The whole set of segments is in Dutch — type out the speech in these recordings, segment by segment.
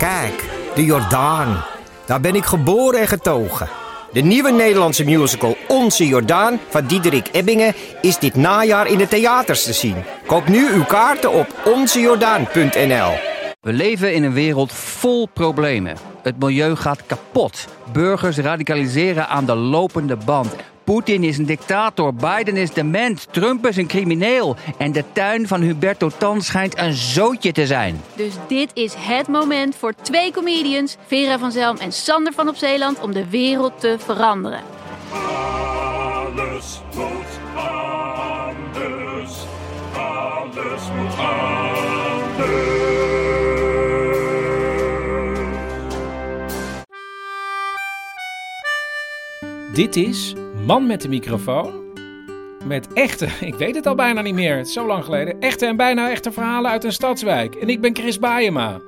Kijk, de Jordaan. Daar ben ik geboren en getogen. De nieuwe Nederlandse musical Onze Jordaan van Diederik Ebbingen is dit najaar in de theaters te zien. Koop nu uw kaarten op onzejordaan.nl. We leven in een wereld vol problemen. Het milieu gaat kapot. Burgers radicaliseren aan de lopende band. Poetin is een dictator, Biden is dement, Trump is een crimineel. En de tuin van Huberto Tan schijnt een zootje te zijn. Dus dit is het moment voor twee comedians, Vera van Zelm en Sander van op Zeeland, om de wereld te veranderen. Alles moet anders. Alles moet anders. Dit is Man met de microfoon. Met echte, ik weet het al bijna niet meer, het is zo lang geleden. Echte en bijna echte verhalen uit een stadswijk. En ik ben Chris Baayema.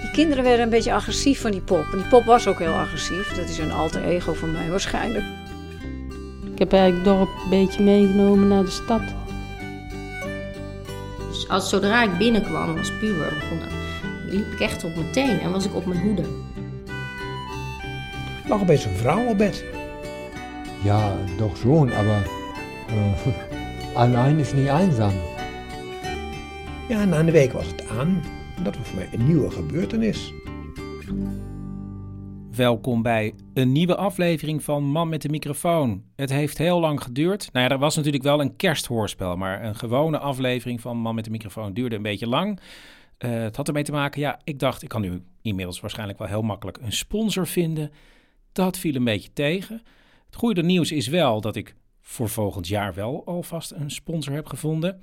Die kinderen werden een beetje agressief van die pop. En die pop was ook heel agressief. Dat is een alter ego van mij waarschijnlijk. Ik heb eigenlijk het dorp een beetje meegenomen naar de stad. Dus als zodra ik binnenkwam als puber, begon, liep ik echt op mijn teen en was ik op mijn hoede. Lag opeens een vrouw op bed. Ja, doch schon, aber äh, allein ist nicht einsam. Ja, na een week was het aan. En dat was voor mij een nieuwe gebeurtenis. Welkom bij een nieuwe aflevering van Man met de microfoon. Het heeft heel lang geduurd. Nou ja, er was natuurlijk wel een kersthoorspel, maar een gewone aflevering van Man met de microfoon duurde een beetje lang. Eh, het had ermee te maken, ja, ik dacht, ik kan nu inmiddels waarschijnlijk wel heel makkelijk een sponsor vinden. Dat viel een beetje tegen. Het goede nieuws is wel dat ik voor volgend jaar wel alvast een sponsor heb gevonden.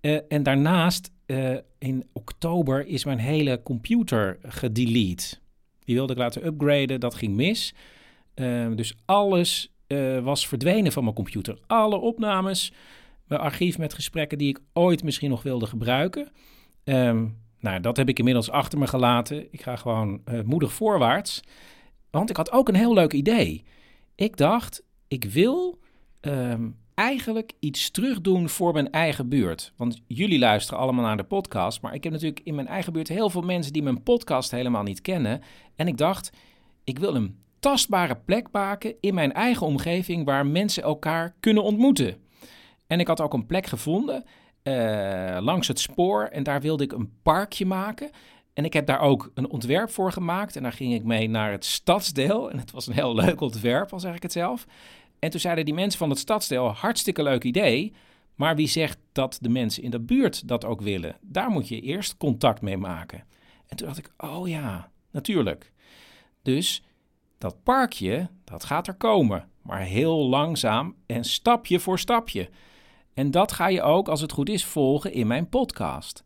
Eh, en daarnaast, eh, in oktober, is mijn hele computer gedelete. Die wilde ik laten upgraden, dat ging mis. Eh, dus alles was verdwenen van mijn computer. Alle opnames, mijn archief met gesprekken die ik ooit misschien nog wilde gebruiken. Ehm, nou, dat heb ik inmiddels achter me gelaten. Ik ga gewoon moedig voorwaarts. Want ik had ook een heel leuk idee. Ik dacht, ik wil ehm, eigenlijk iets terugdoen voor mijn eigen buurt. Want jullie luisteren allemaal naar de podcast. Maar ik heb natuurlijk in mijn eigen buurt heel veel mensen die mijn podcast helemaal niet kennen. En ik dacht, ik wil een tastbare plek maken in mijn eigen omgeving waar mensen elkaar kunnen ontmoeten. En ik had ook een plek gevonden uh, langs het spoor en daar wilde ik een parkje maken. En ik heb daar ook een ontwerp voor gemaakt. En daar ging ik mee naar het stadsdeel. En het was een heel leuk ontwerp, al zeg ik het zelf. En toen zeiden die mensen van het stadsdeel: hartstikke leuk idee. Maar wie zegt dat de mensen in de buurt dat ook willen? Daar moet je eerst contact mee maken. En toen dacht ik: oh ja, natuurlijk. Dus dat parkje, dat gaat er komen. Maar heel langzaam en stapje voor stapje. En dat ga je ook, als het goed is, volgen in mijn podcast.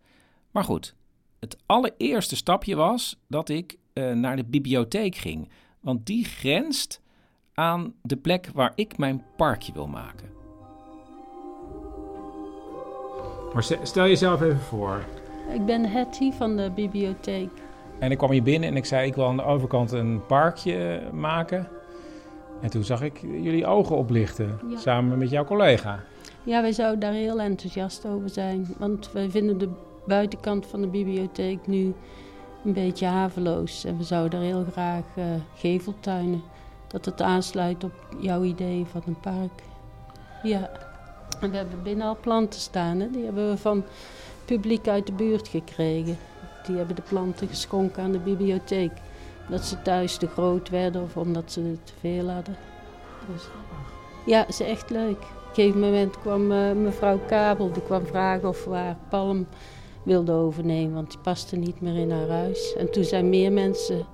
Maar goed, het allereerste stapje was dat ik uh, naar de bibliotheek ging. Want die grenst aan de plek waar ik mijn parkje wil maken. Maar stel jezelf even voor. Ik ben Hetty van de bibliotheek. En ik kwam hier binnen en ik zei: Ik wil aan de overkant een parkje maken. En toen zag ik jullie ogen oplichten, ja. samen met jouw collega. Ja, wij zouden daar heel enthousiast over zijn. Want wij vinden de buitenkant van de bibliotheek nu een beetje haveloos. En we zouden er heel graag uh, geveltuinen. Dat het aansluit op jouw idee van een park. Ja, en we hebben binnen al planten staan. Hè? Die hebben we van publiek uit de buurt gekregen. Die hebben de planten geschonken aan de bibliotheek. Dat ze thuis te groot werden of omdat ze te veel hadden. Dus, ja, is echt leuk. Op een gegeven moment kwam uh, mevrouw Kabel, die kwam vragen of we haar palm wilde overnemen, want die paste niet meer in haar huis. En toen zijn meer mensen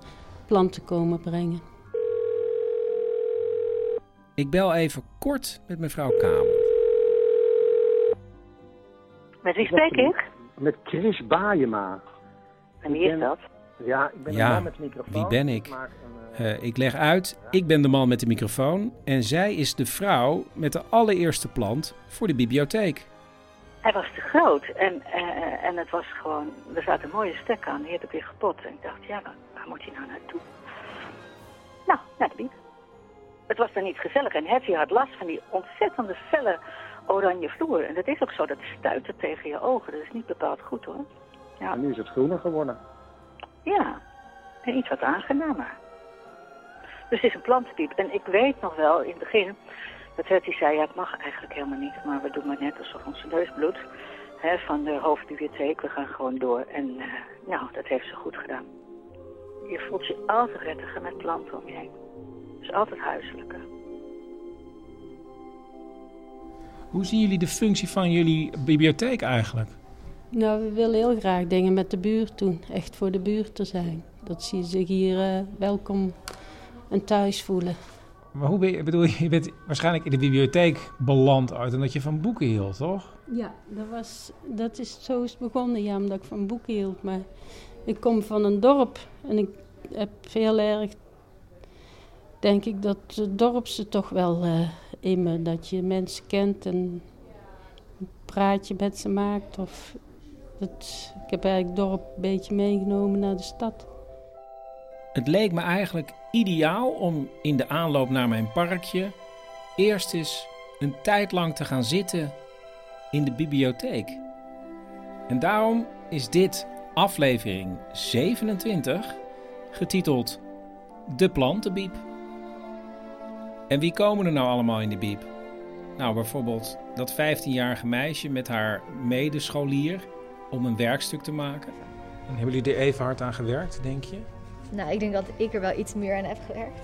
planten komen brengen. Ik bel even kort met mevrouw Kabel. Met wie spreek ik? Met Chris Baayema. En wie is dat? Ja, ik ben ja, de man met de microfoon. wie ben ik? Ik, een, uh, Uh, ik leg uit, ik ben de man met de microfoon en zij is de vrouw met de allereerste plant voor de bibliotheek. Hij was te groot en, eh, en het was gewoon, er zat een mooie stek aan, die had ik weer gepot. En ik dacht, ja, waar, waar moet hij nou naartoe? Nou, naar de bieb. Het was dan niet gezellig en Hetty had last van die ontzettende felle oranje vloer. En dat is ook zo, dat stuitte tegen je ogen. Dat is niet bepaald goed hoor. Ja. En nu is het groener geworden. Ja, en iets wat aangenamer. Dus het is een plantenpiep. En ik weet nog wel in het begin dat zei, ja het mag eigenlijk helemaal niet, maar we doen maar net alsof onze neus bloedt. Hè, van de hoofdbibliotheek, we gaan gewoon door. En eh, nou, dat heeft ze goed gedaan. Je voelt je altijd prettiger met planten om je heen. Dus altijd huiselijker. Hoe zien jullie de functie van jullie bibliotheek eigenlijk? Nou, we willen heel graag dingen met de buurt doen. Echt voor de buurt te zijn. Dat ze zich hier eh, welkom en thuis voelen. Maar hoe ben je, ik bedoel, je bent waarschijnlijk in de bibliotheek beland uit omdat je van boeken hield, toch? Ja, dat, was, dat is, zo is het begonnen, ja, omdat ik van boeken hield. Maar ik kom van een dorp en ik heb heel erg, denk ik, dat het dorpse toch wel eh, in me. Dat je mensen kent en een praatje met ze maakt. Of dat, ik heb eigenlijk het dorp een beetje meegenomen naar de stad. Het leek me eigenlijk ideaal om in de aanloop naar mijn parkje eerst eens een tijd lang te gaan zitten in de bibliotheek. En daarom is dit aflevering 27 getiteld De Plantenbiep. En wie komen er nou allemaal in de biep? Nou, bijvoorbeeld dat 15-jarige meisje met haar medescholier om een werkstuk te maken. En hebben jullie er even hard aan gewerkt, denk je? Nou, ik denk dat ik er wel iets meer aan heb gewerkt.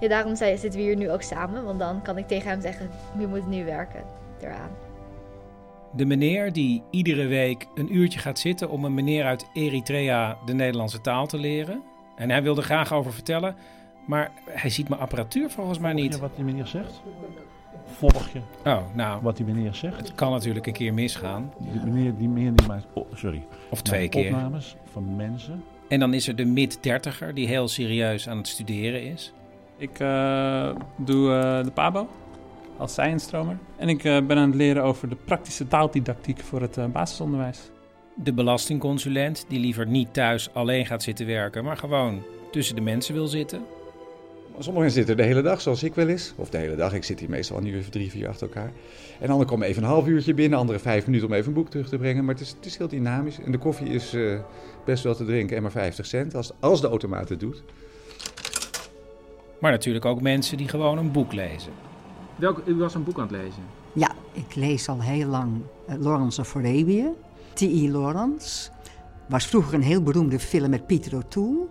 Ja, daarom zitten we hier nu ook samen, want dan kan ik tegen hem zeggen, je moet nu werken eraan. De meneer die iedere week een uurtje gaat zitten om een meneer uit Eritrea de Nederlandse taal te leren. En hij wil er graag over vertellen, maar hij ziet mijn apparatuur volgens mij niet. wat die meneer zegt? Volg je Oh, nou, wat die meneer zegt? het kan natuurlijk een keer misgaan. Die meneer die, meneer die maakt, oh, sorry, Of twee keer. opnames van mensen. En dan is er de mid-dertiger die heel serieus aan het studeren is. Ik eh, doe eh, de PABO als zijinstromer. En ik eh, ben aan het leren over de praktische taaldidactiek voor het basisonderwijs. De belastingconsulent die liever niet thuis alleen gaat zitten werken, maar gewoon tussen de mensen wil zitten. Sommigen zitten de hele dag, zoals ik wel eens. Of de hele dag, ik zit hier meestal een uur of drie, vier achter elkaar. En anderen komen even een half uurtje binnen, andere vijf minuten om even een boek terug te brengen. Maar het is, het is heel dynamisch. En de koffie is eh, best wel te drinken en maar 50 cent, als, als de automaat het doet. Maar natuurlijk ook mensen die gewoon een boek lezen. Welk, u was een boek aan het lezen? Ja, ik lees al heel lang uh, Lawrence of Arabia. T.E. Lawrence. Was vroeger een heel beroemde film met Peter O'Toole.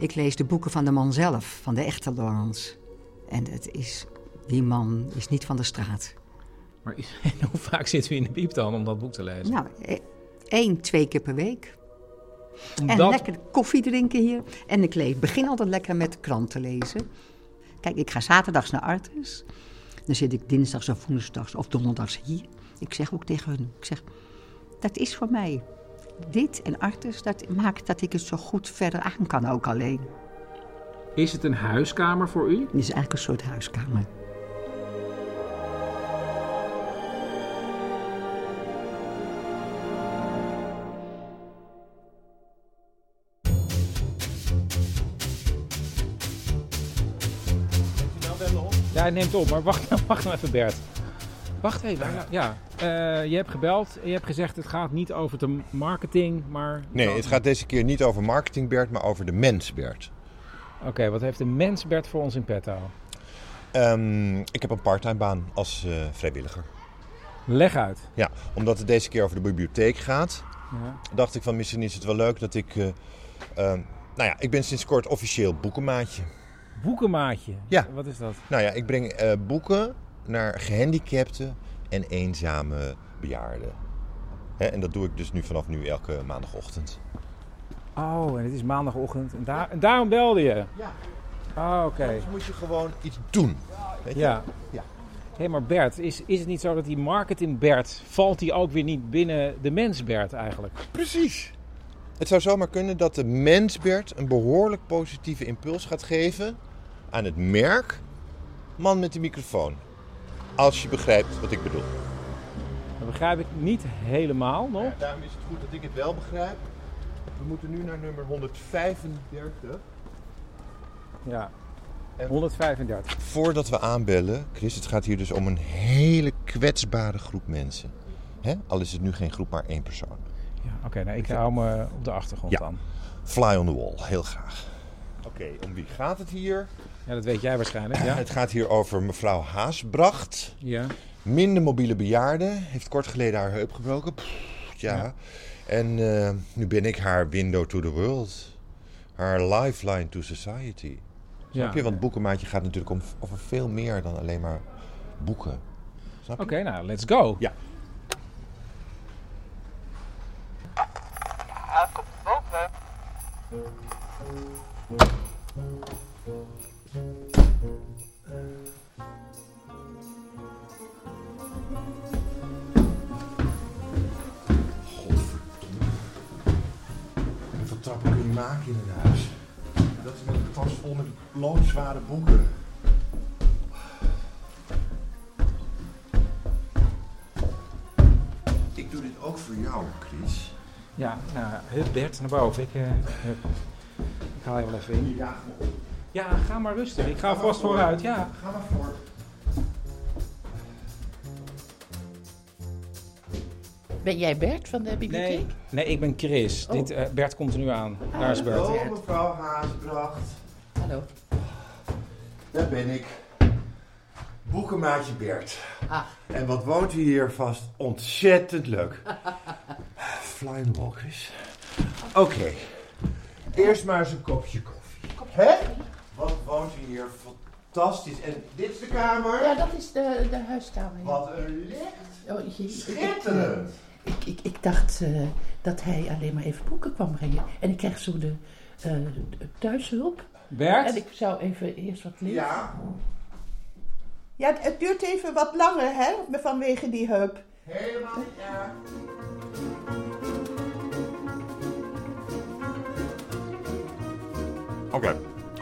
Ik lees de boeken van de man zelf, van de echte Lawrence. En het is, die man is niet van de straat. Maar hoe vaak zitten we in de piep dan om dat boek te lezen? Nou, eh, één, twee keer per week. En Omdat- lekker koffie drinken hier. En ik lees, begin altijd lekker met de krant te lezen. Kijk, ik ga zaterdags naar Artes. Dan zit ik dinsdags of woensdags of donderdags hier. Ik zeg ook tegen hun, ik zeg, dat is voor mij. Dit en Artes, dat maakt dat ik het zo goed verder aan kan ook alleen. Is het een huiskamer voor u? Het is eigenlijk een soort huiskamer. Ja, hij neemt op, maar wacht, wacht nou even Bert. Wacht even, ja. Eh, je hebt gebeld en je hebt gezegd het gaat niet over de marketing, maar... Nee, het gaat deze keer niet over marketing Bert, maar over de mens Bert. Oké, wat heeft de mens Bert voor ons in petto? Ehm, ik heb een parttime baan als eh, vrijwilliger. Leg uit. Ja, omdat het deze keer over de bibliotheek gaat, Ja. dacht ik van misschien is het wel leuk dat ik... eh, ehm, nou ja, ik ben sinds kort officieel boekenmaatje. Boekenmaatje? Ja. Wat is dat? Nou ja, ik breng boeken naar gehandicapten en eenzame bejaarden. Hè, en dat doe ik dus nu vanaf nu elke maandagochtend. Oh, en het is maandagochtend en, daar, en daarom belde je? Ja. Oh, oké. Anders moet je gewoon iets doen. Weet je? Ja. ja. Hé, maar Bert, is, is het niet zo dat die marketing Bert, valt die ook weer niet binnen de mens Bert eigenlijk? Precies. Het zou zomaar kunnen dat de mens Bert een behoorlijk positieve impuls gaat geven aan het merk man met de microfoon. Als je begrijpt wat ik bedoel. Dat begrijp ik niet helemaal nog. daarom is het goed dat ik het wel begrijp. We moeten nu naar nummer 135. Ja. 135. Voordat we aanbellen, Chris, het gaat hier dus om een hele kwetsbare groep mensen. Hè? Al is het nu geen groep, maar één persoon. Ja, Oké, nou, ik hou me op de achtergrond Ja. dan. Fly on the wall, heel graag. Oké, om wie gaat het hier? Ja, dat weet jij waarschijnlijk. Ja? Het gaat hier over mevrouw Haasbracht. Ja. Minder mobiele bejaarde. Heeft kort geleden haar heup gebroken. Pff, ja. Ja. En eh, nu ben ik haar window to the world. Haar lifeline to society. Snap Ja. je? Want Boekenmaatje gaat natuurlijk om, over veel meer dan alleen maar boeken. Snap je? Oké, nou, let's go. Ja. komt boven. Trappen kun je maken in een huis? Dat is met een tas vol met loodzware boeken. Ik doe dit ook voor jou, Chris. Ja, nou, hup Bert, naar boven. Ik, hup. ik haal je wel even in. Ja, Ja, ga maar rustig. Ik ga vast vooruit. Ja. Ga maar voor. Ben jij Bert van de bibliotheek? Nee, nee ik ben Chris. Oh. Dit, eh, Bert komt er nu aan. Daar is Bert. Hallo, mevrouw Haasbracht. Hallo. Daar ben ik. Boekenmaatje Bert. Ah. En wat woont u hier vast ontzettend leuk. Flying wall, Chris. Oké. Eerst maar eens een kopje koffie. Hè? Wat woont u hier fantastisch. En dit is de kamer? Ja, dat is de, de huiskamer. ja. Wat een licht. Oh. Schitterend. Ik, ik, ik dacht eh, dat hij alleen maar even boeken kwam brengen. En ik kreeg zo de, eh, de thuishulp. Bert? En ik zou even eerst wat lezen. Ja. Ja, het- het duurt even wat langer, hè? Vanwege die heup. Helemaal ja. Oké.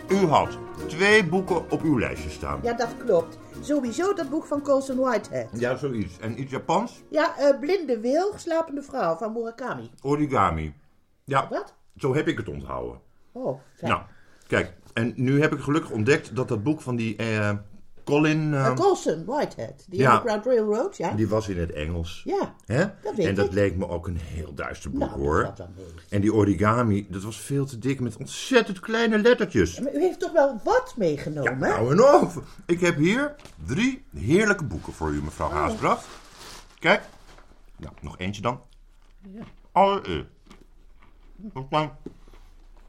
U had twee boeken op uw lijstje staan. Ja, dat klopt. Sowieso dat boek van Colson Whitehead. Ja, zoiets. En iets Japans? Ja, eh, Blinde Wil, Slapende Vrouw van Murakami. Origami. Ja. Wat? Zo heb ik het onthouden. Oh, fijn. Nou, kijk. En nu heb ik gelukkig ontdekt dat dat boek van die eh, Colin... eh, Eh, Colson Whitehead, die ja. Underground Railroad, ja? Die was in het Engels. Ja, Hè? dat weet en dat ik. leek me ook een heel duister boek, Nou, hoor. dat dan mee. En die origami, dat was veel te dik met ontzettend kleine lettertjes. Maar u heeft toch wel wat meegenomen? hè? Nou en of. Ik heb hier drie heerlijke boeken voor u, mevrouw Haasbracht. Kijk. Nou, nog eentje dan. Ja. Allereerst. Dat zijn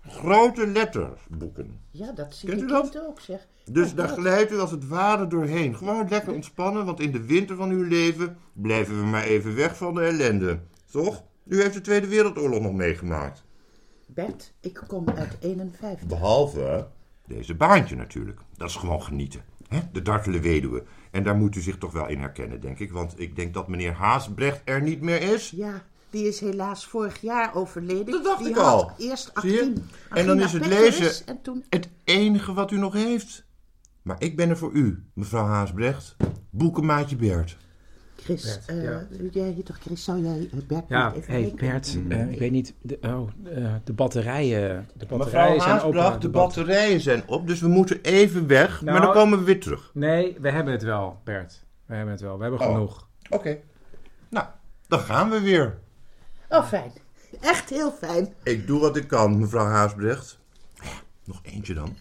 grote lettersboeken. Ja, dat zie Kent ik u dat? ook, zeg. Dus Oh, daar glijdt u als het ware doorheen. Gewoon lekker ontspannen, want in de winter van uw leven blijven we maar even weg van de ellende. Toch? U heeft de Tweede Wereldoorlog nog meegemaakt. Bert, ik kom uit 51. Behalve deze baantje natuurlijk. Dat is gewoon genieten. Hè? De dartele weduwe. En daar moet u zich toch wel in herkennen, denk ik. Want ik denk dat meneer Haasbrecht er niet meer is. Ja, die is helaas vorig jaar overleden. Dat dacht die ik had al. Eerst Zie je? 18. En dan is het lezen En toen... het enige wat u nog heeft. Maar ik ben er voor u, mevrouw Haasbrecht. Boekenmaatje Bert. Chris, Bert, eh, ja. jij hier toch, Chris, zou jij eh, Bert Ja, even hey? Bert, eh, ik weet niet. De, oh, eh, de batterijen. De Mevrouw batterijen zijn Haasbrecht, open. de bat- batterijen zijn op, dus we moeten even weg. maar Nou, dan komen we weer terug. Nee, we hebben het wel, Bert. We hebben het wel. We hebben Oh. genoeg. Oké. Nou, dan gaan we weer. Oh, fijn. Echt heel fijn. Ik doe wat ik kan, mevrouw Haasbrecht. Nog eentje dan.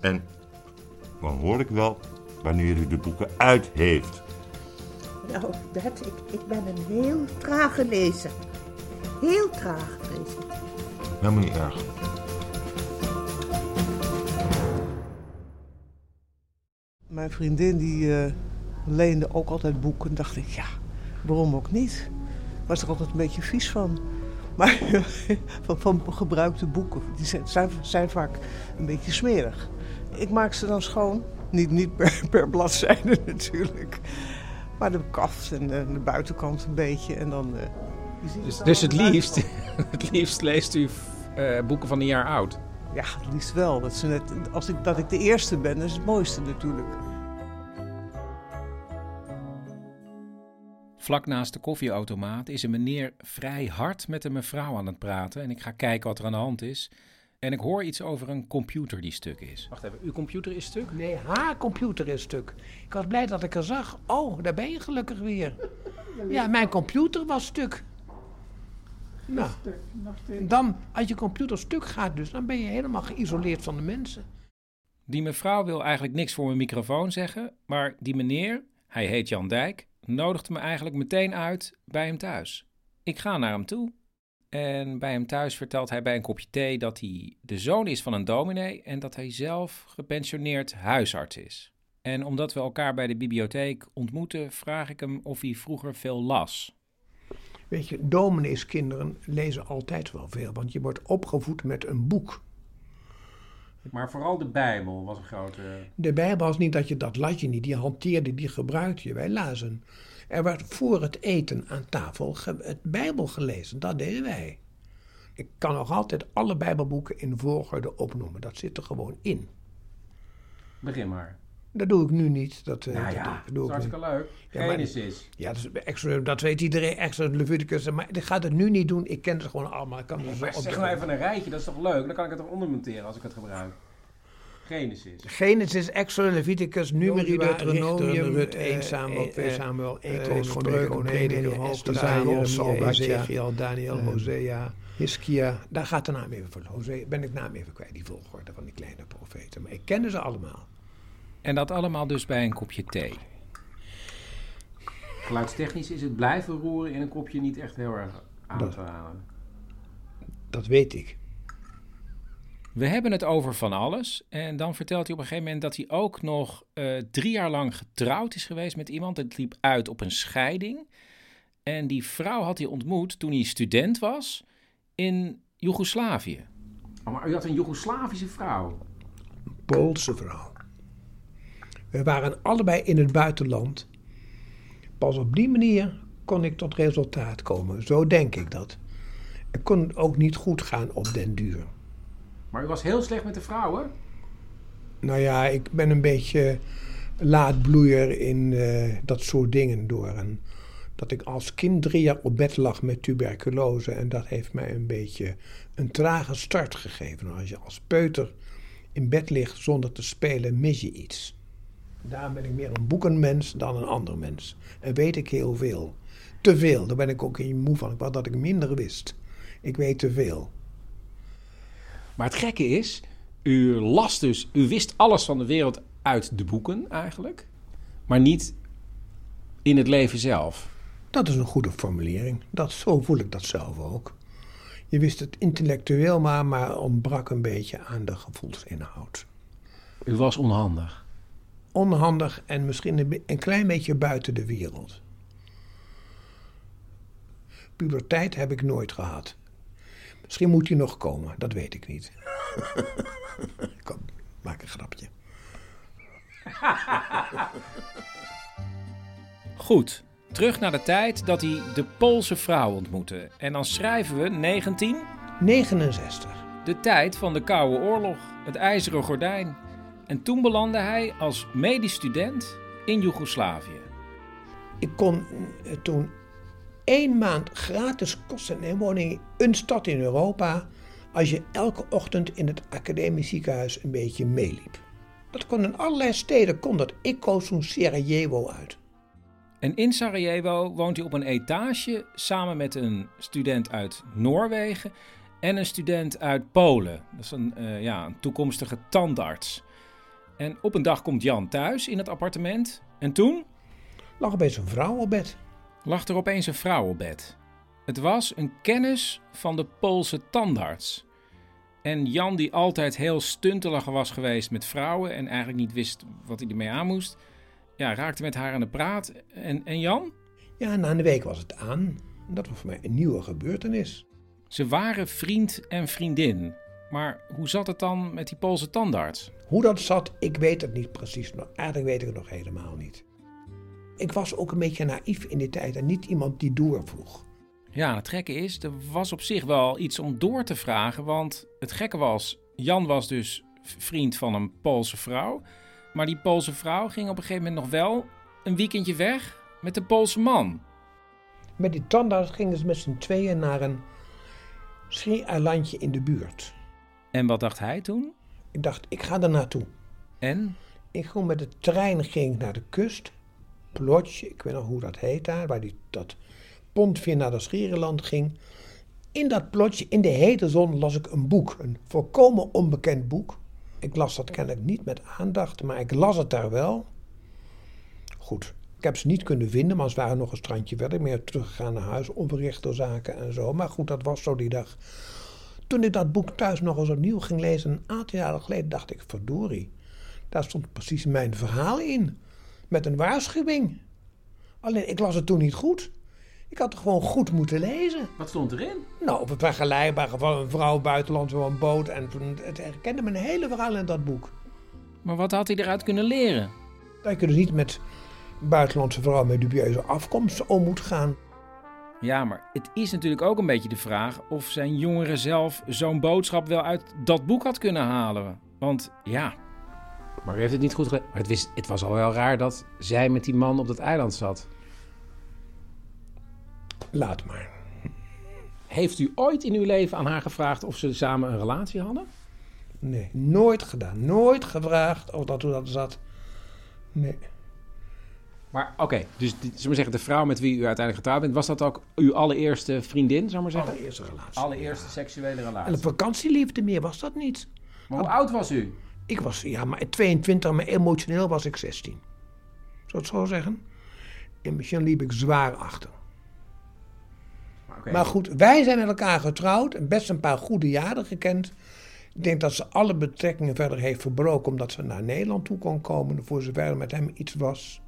En dan hoor ik wel wanneer u de boeken uit heeft. Nou, Bert, ik, ik ben een heel trage lezer. Heel traag, ik. Helemaal niet erg. Mijn vriendin die eh, leende ook altijd boeken. dacht ik, ja, waarom ook niet? Was er altijd een beetje vies van. Maar van, van gebruikte boeken, die zijn, zijn, vaak een beetje smerig. Ik maak ze dan schoon. Niet, niet per, per bladzijde natuurlijk. Maar de kaft en de, de buitenkant een beetje. En dan, Dus, het dus het allemaal liefst, het liefst leest u eh, boeken van een jaar oud. Ja, het liefst wel. Dat, ze net, als ik, dat ik de eerste ben, dat is het mooiste natuurlijk. Vlak naast de koffieautomaat is een meneer vrij hard met een mevrouw aan het praten. En ik ga kijken wat er aan de hand is. En ik hoor iets over een computer die stuk is. Wacht even, uw computer is stuk? Nee, haar computer is stuk. Ik was blij dat ik er zag. Oh, daar ben je gelukkig weer. Ja, mijn computer was stuk. Nou, dan, als je computer stuk gaat dus, dan ben je helemaal geïsoleerd van de mensen. Die mevrouw wil eigenlijk niks voor mijn microfoon zeggen, maar die meneer, hij heet Jan Dijk, nodigde me eigenlijk meteen uit bij hem thuis. Ik ga naar hem toe en bij hem thuis vertelt hij bij een kopje thee dat hij de zoon is van een dominee en dat hij zelf gepensioneerd huisarts is. En omdat we elkaar bij de bibliotheek ontmoeten, vraag ik hem of hij vroeger veel las. Weet je, domineeskinderen lezen altijd wel veel, want je wordt opgevoed met een boek. Maar vooral de Bijbel was een grote... De Bijbel was niet dat je dat las je niet, die hanteerde, die gebruikte je. Wij lazen. Er werd voor het eten aan tafel het Bijbel gelezen, dat deden wij. Ik kan nog altijd alle Bijbelboeken in volgorde opnoemen, dat zit er gewoon in. Begin maar. Dat doe ik nu niet. Dat, eh, Nou dat ja, doe- dat doe is ik hartstikke leuk. Ja, maar- Genesis. Ja, dat, is extra, dat weet iedereen. Extra Leviticus. Maar ik ga het nu niet doen. Ik ken ze gewoon allemaal. Ik kan Maar zeg nou even een rijtje, dat is toch leuk? Dan kan ik het eronder monteren als ik het gebruik. Genesis. Genesis, Exodus, Leviticus, Numeri, Deuteronomium, Rut, eh, 1 Samuel, eh, 2 eh, Samuel, 1 eh, Troos, Spreuken, Esther, Hosea, Daniel, Ezekiel, Daniel, Hosea, Hiskia. Daar gaat de naam even voor. Hosea, ben ik naam even kwijt, die volgorde van die kleine profeten. Maar ik kende ze allemaal. En dat allemaal dus bij een kopje thee. Geluidstechnisch is het blijven roeren in een kopje niet echt heel erg aan Dat- te halen. Dat weet ik. We hebben het over van alles. En dan vertelt hij op een gegeven moment dat hij ook nog eh, drie jaar lang getrouwd is geweest met iemand. Het liep uit op een scheiding. En die vrouw had hij ontmoet toen hij student was in Joegoslavië. Oh, maar u had een Joegoslavische vrouw. Poolse vrouw. We waren allebei in het buitenland. Pas op die manier kon ik tot resultaat komen. Zo denk ik dat. Het kon ook niet goed gaan op den duur. Maar u was heel slecht met de vrouwen? Nou ja, ik ben een beetje laadbloeier in eh, dat soort dingen door. En dat ik als kind drie jaar op bed lag met tuberculose. En dat heeft mij een beetje een trage start gegeven. Als je als peuter in bed ligt zonder te spelen, mis je iets. Daar ben ik meer een boekenmens dan een ander mens. En weet ik heel veel. Te veel, daar ben ik ook in moe van. Ik wou dat ik minder wist. Ik weet te veel. Maar het gekke is, u las dus, u wist alles van de wereld uit de boeken eigenlijk, maar niet in het leven zelf. Dat is een goede formulering. Dat, zo voel ik dat zelf ook. Je wist het intellectueel maar, maar ontbrak een beetje aan de gevoelsinhoud. U was onhandig. Onhandig en misschien een, klein beetje buiten de wereld. Puberteit heb ik nooit gehad. Misschien moet die nog komen, dat weet ik niet. Kom, maak een grapje. Goed, terug naar de tijd dat hij de Poolse vrouw ontmoette. En dan schrijven we 19... 69. De tijd van de Koude Oorlog, het ijzeren gordijn. En toen belandde hij als medisch student in Joegoslavië. Ik kon eh, toen één maand gratis kosten en woning in een stad in Europa. als je elke ochtend in het academisch ziekenhuis een beetje meeliep. Dat kon in allerlei steden, kon dat. Ik koos toen Sarajevo uit. En in Sarajevo woont hij op een etage samen met een student uit Noorwegen en een student uit Polen. Dat is een, eh, ja, een toekomstige tandarts. En op een dag komt Jan thuis in het appartement. En toen? Lag opeens een vrouw op bed. Lag er opeens een vrouw op bed. Het was een kennis van de Poolse tandarts. En Jan, die altijd heel stuntelig was geweest met vrouwen en eigenlijk niet wist wat hij ermee aan moest, ja, raakte met haar aan de praat. En, en Jan? Ja, na een week was het aan. Dat was voor mij een nieuwe gebeurtenis. Ze waren vriend en vriendin. Maar hoe zat het dan met die Poolse tandarts? Hoe dat zat, ik weet het niet precies. nog. Eigenlijk weet ik het nog helemaal niet. Ik was ook een beetje naïef in die tijd en niet iemand die doorvroeg. Ja, het gekke is, er was op zich wel iets om door te vragen. Want het gekke was, Jan was dus vriend van een Poolse vrouw. Maar die Poolse vrouw ging op een gegeven moment nog wel een weekendje weg met de Poolse man. Met die tandarts gingen ze met z'n tweeën naar een schiereilandje in de buurt. En wat dacht hij toen? Ik dacht, ik ga er naartoe. En? Ik ging met de trein ging ik naar de kust. Plotje, ik weet nog hoe dat heet daar, waar die, dat pont weer naar dat Schiereiland ging. in dat plotje, in de hete zon, las ik een boek. Een volkomen onbekend boek. Ik las dat kennelijk niet met aandacht, maar ik las het daar wel. Goed, ik heb ze niet kunnen vinden, maar ze waren nog een strandje verder. Meer teruggegaan naar huis, onverrichte zaken en zo. Maar goed, dat was zo die dag. Toen ik dat boek thuis nog eens opnieuw ging lezen, een aantal jaren geleden, dacht ik, verdorie. Daar stond precies mijn verhaal in. Met een waarschuwing. Alleen, ik las het toen niet goed. Ik had het gewoon goed moeten lezen. Wat stond erin? Nou, op het vergelijkbare van een vrouw buitenland op een boot. En toen, het herkende mijn hele verhaal in dat boek. Maar wat had hij eruit kunnen leren? Dat je dus niet met buitenlandse vrouwen met dubieuze afkomst om moet gaan. Ja, maar het is natuurlijk ook een beetje de vraag of zijn jongere zelf zo'n boodschap wel uit dat boek had kunnen halen. Want ja. Maar u heeft het niet goed gelezen. Maar het, wist, het was al wel raar dat zij met die man op dat eiland zat. Laat maar. Heeft u ooit in uw leven aan haar gevraagd of ze samen een relatie hadden? Nee, nooit gedaan. Nooit gevraagd of dat hoe dat zat. Nee. Maar oké, dus die, zullen we zeggen, de vrouw met wie u uiteindelijk getrouwd bent, was dat ook uw allereerste vriendin, zou maar zeggen? Allereerste relatie. Allereerste seksuele relatie. En een vakantieliefde meer was dat niet. Maar hoe oud was u? Ik was, ja, maar 22, maar emotioneel was ik 16. Zou het zo zeggen? Emotioneel liep ik zwaar achter. Maar, Maar goed, wij zijn met elkaar getrouwd en best een paar goede jaren gekend. Ik denk dat ze alle betrekkingen verder heeft verbroken omdat ze naar Nederland toe kon komen, voor zover er met hem iets was.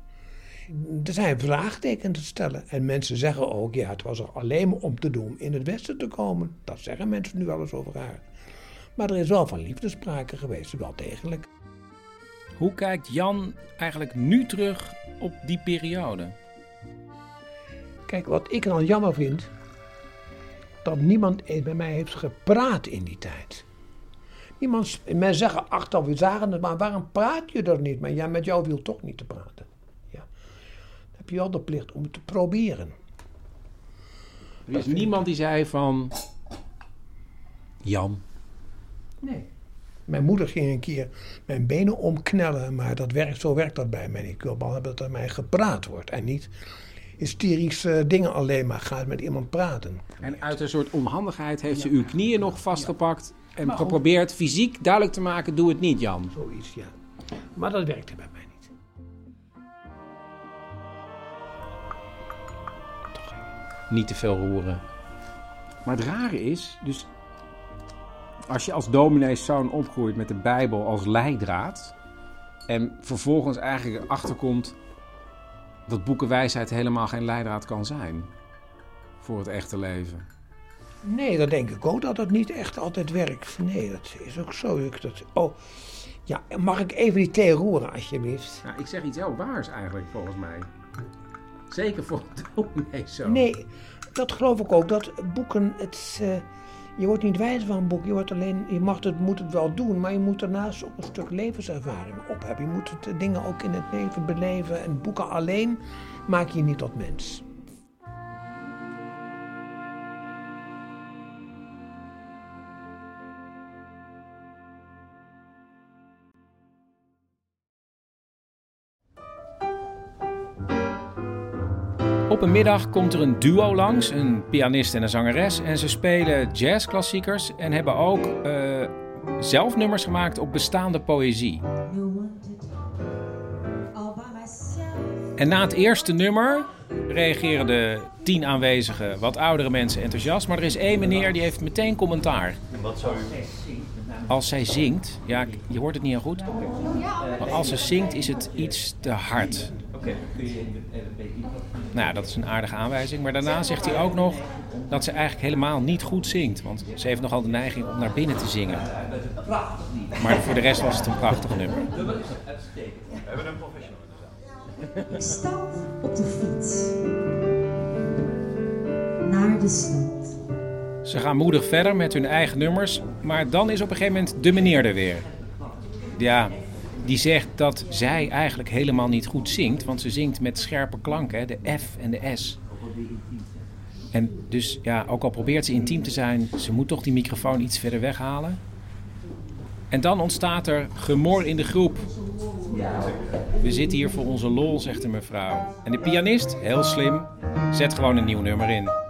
Er zijn vraagtekens te stellen. En mensen zeggen ook, ja, het was er alleen maar om te doen in het Westen te komen. Dat zeggen mensen nu wel eens over haar. Maar er is wel van liefde sprake geweest, wel degelijk. Hoe kijkt Jan eigenlijk nu terug op die periode? Kijk, wat ik dan jammer vind, dat niemand bij mij heeft gepraat in die tijd. Niemand, mensen zeggen achteraf, we zagen het, maar waarom praat je er niet? Maar ja, met jou wil toch niet te praten. Ja. Dan heb je wel de plicht om het te proberen. Er is niemand die zei van... Jan. Nee. Mijn moeder ging een keer mijn benen omknellen, maar dat werkt, zo werkt dat bij mij. Ik wil wel hebben dat er mij gepraat wordt en niet hysterische dingen alleen maar gaat met iemand praten. En uit een soort onhandigheid heeft ze uw knieën nog vastgepakt en Maar geprobeerd fysiek duidelijk te maken, doe het niet Jan. Zoiets, ja. Maar dat werkte bij mij niet. Te veel roeren. Maar het rare is, dus als je als domineeszoon opgroeit met de Bijbel als leidraad en vervolgens eigenlijk erachter komt dat boekenwijsheid helemaal geen leidraad kan zijn voor het echte leven. Nee, dat denk ik ook dat het niet echt altijd werkt. Nee, dat is ook zo. Ik dat, oh, ja, mag ik even die thee roeren, alsjeblieft? Nou, ik zeg iets heel waars eigenlijk volgens mij. Zeker voor een domineeszoon. Nee, dat geloof ik ook. Dat boeken, het, eh, je wordt niet wijs van een boek. Je, wordt alleen, je mag het, moet het wel doen, maar je moet daarnaast ook een stuk levenservaring op hebben. Je moet het, eh, dingen ook in het leven beleven. En boeken alleen maak je niet tot mens. Op een middag komt er een duo langs, een pianist en een zangeres. En ze spelen jazzklassiekers en hebben ook eh, zelf nummers gemaakt op bestaande poëzie. En na het eerste nummer reageren de tien aanwezigen, wat oudere mensen, enthousiast. Maar er is één meneer die heeft meteen commentaar. En wat zou u... Als zij zingt, ja, je hoort het niet heel goed. Maar als ze zingt is het iets te hard. Oké, kun je een beetje... Nou, ja, dat is een aardige aanwijzing. Maar daarna zegt hij ook nog dat ze eigenlijk helemaal niet goed zingt. Want ze heeft nogal de neiging om naar binnen te zingen. Maar voor de rest was het een prachtig nummer. Uitstekend. We hebben een professional in de zaal. Ik stap op de fiets naar de stad. Ze gaan moedig verder met hun eigen nummers. Maar dan is op een gegeven moment de meneer er weer. Ja, die zegt dat zij eigenlijk helemaal niet goed zingt. Want ze zingt met scherpe klanken, de F en de S. En dus ja, ook al probeert ze intiem te zijn, ze moet toch die microfoon iets verder weghalen. En dan ontstaat er gemor in de groep. We zitten hier voor onze lol, zegt de mevrouw. En de pianist, heel slim, zet gewoon een nieuw nummer in.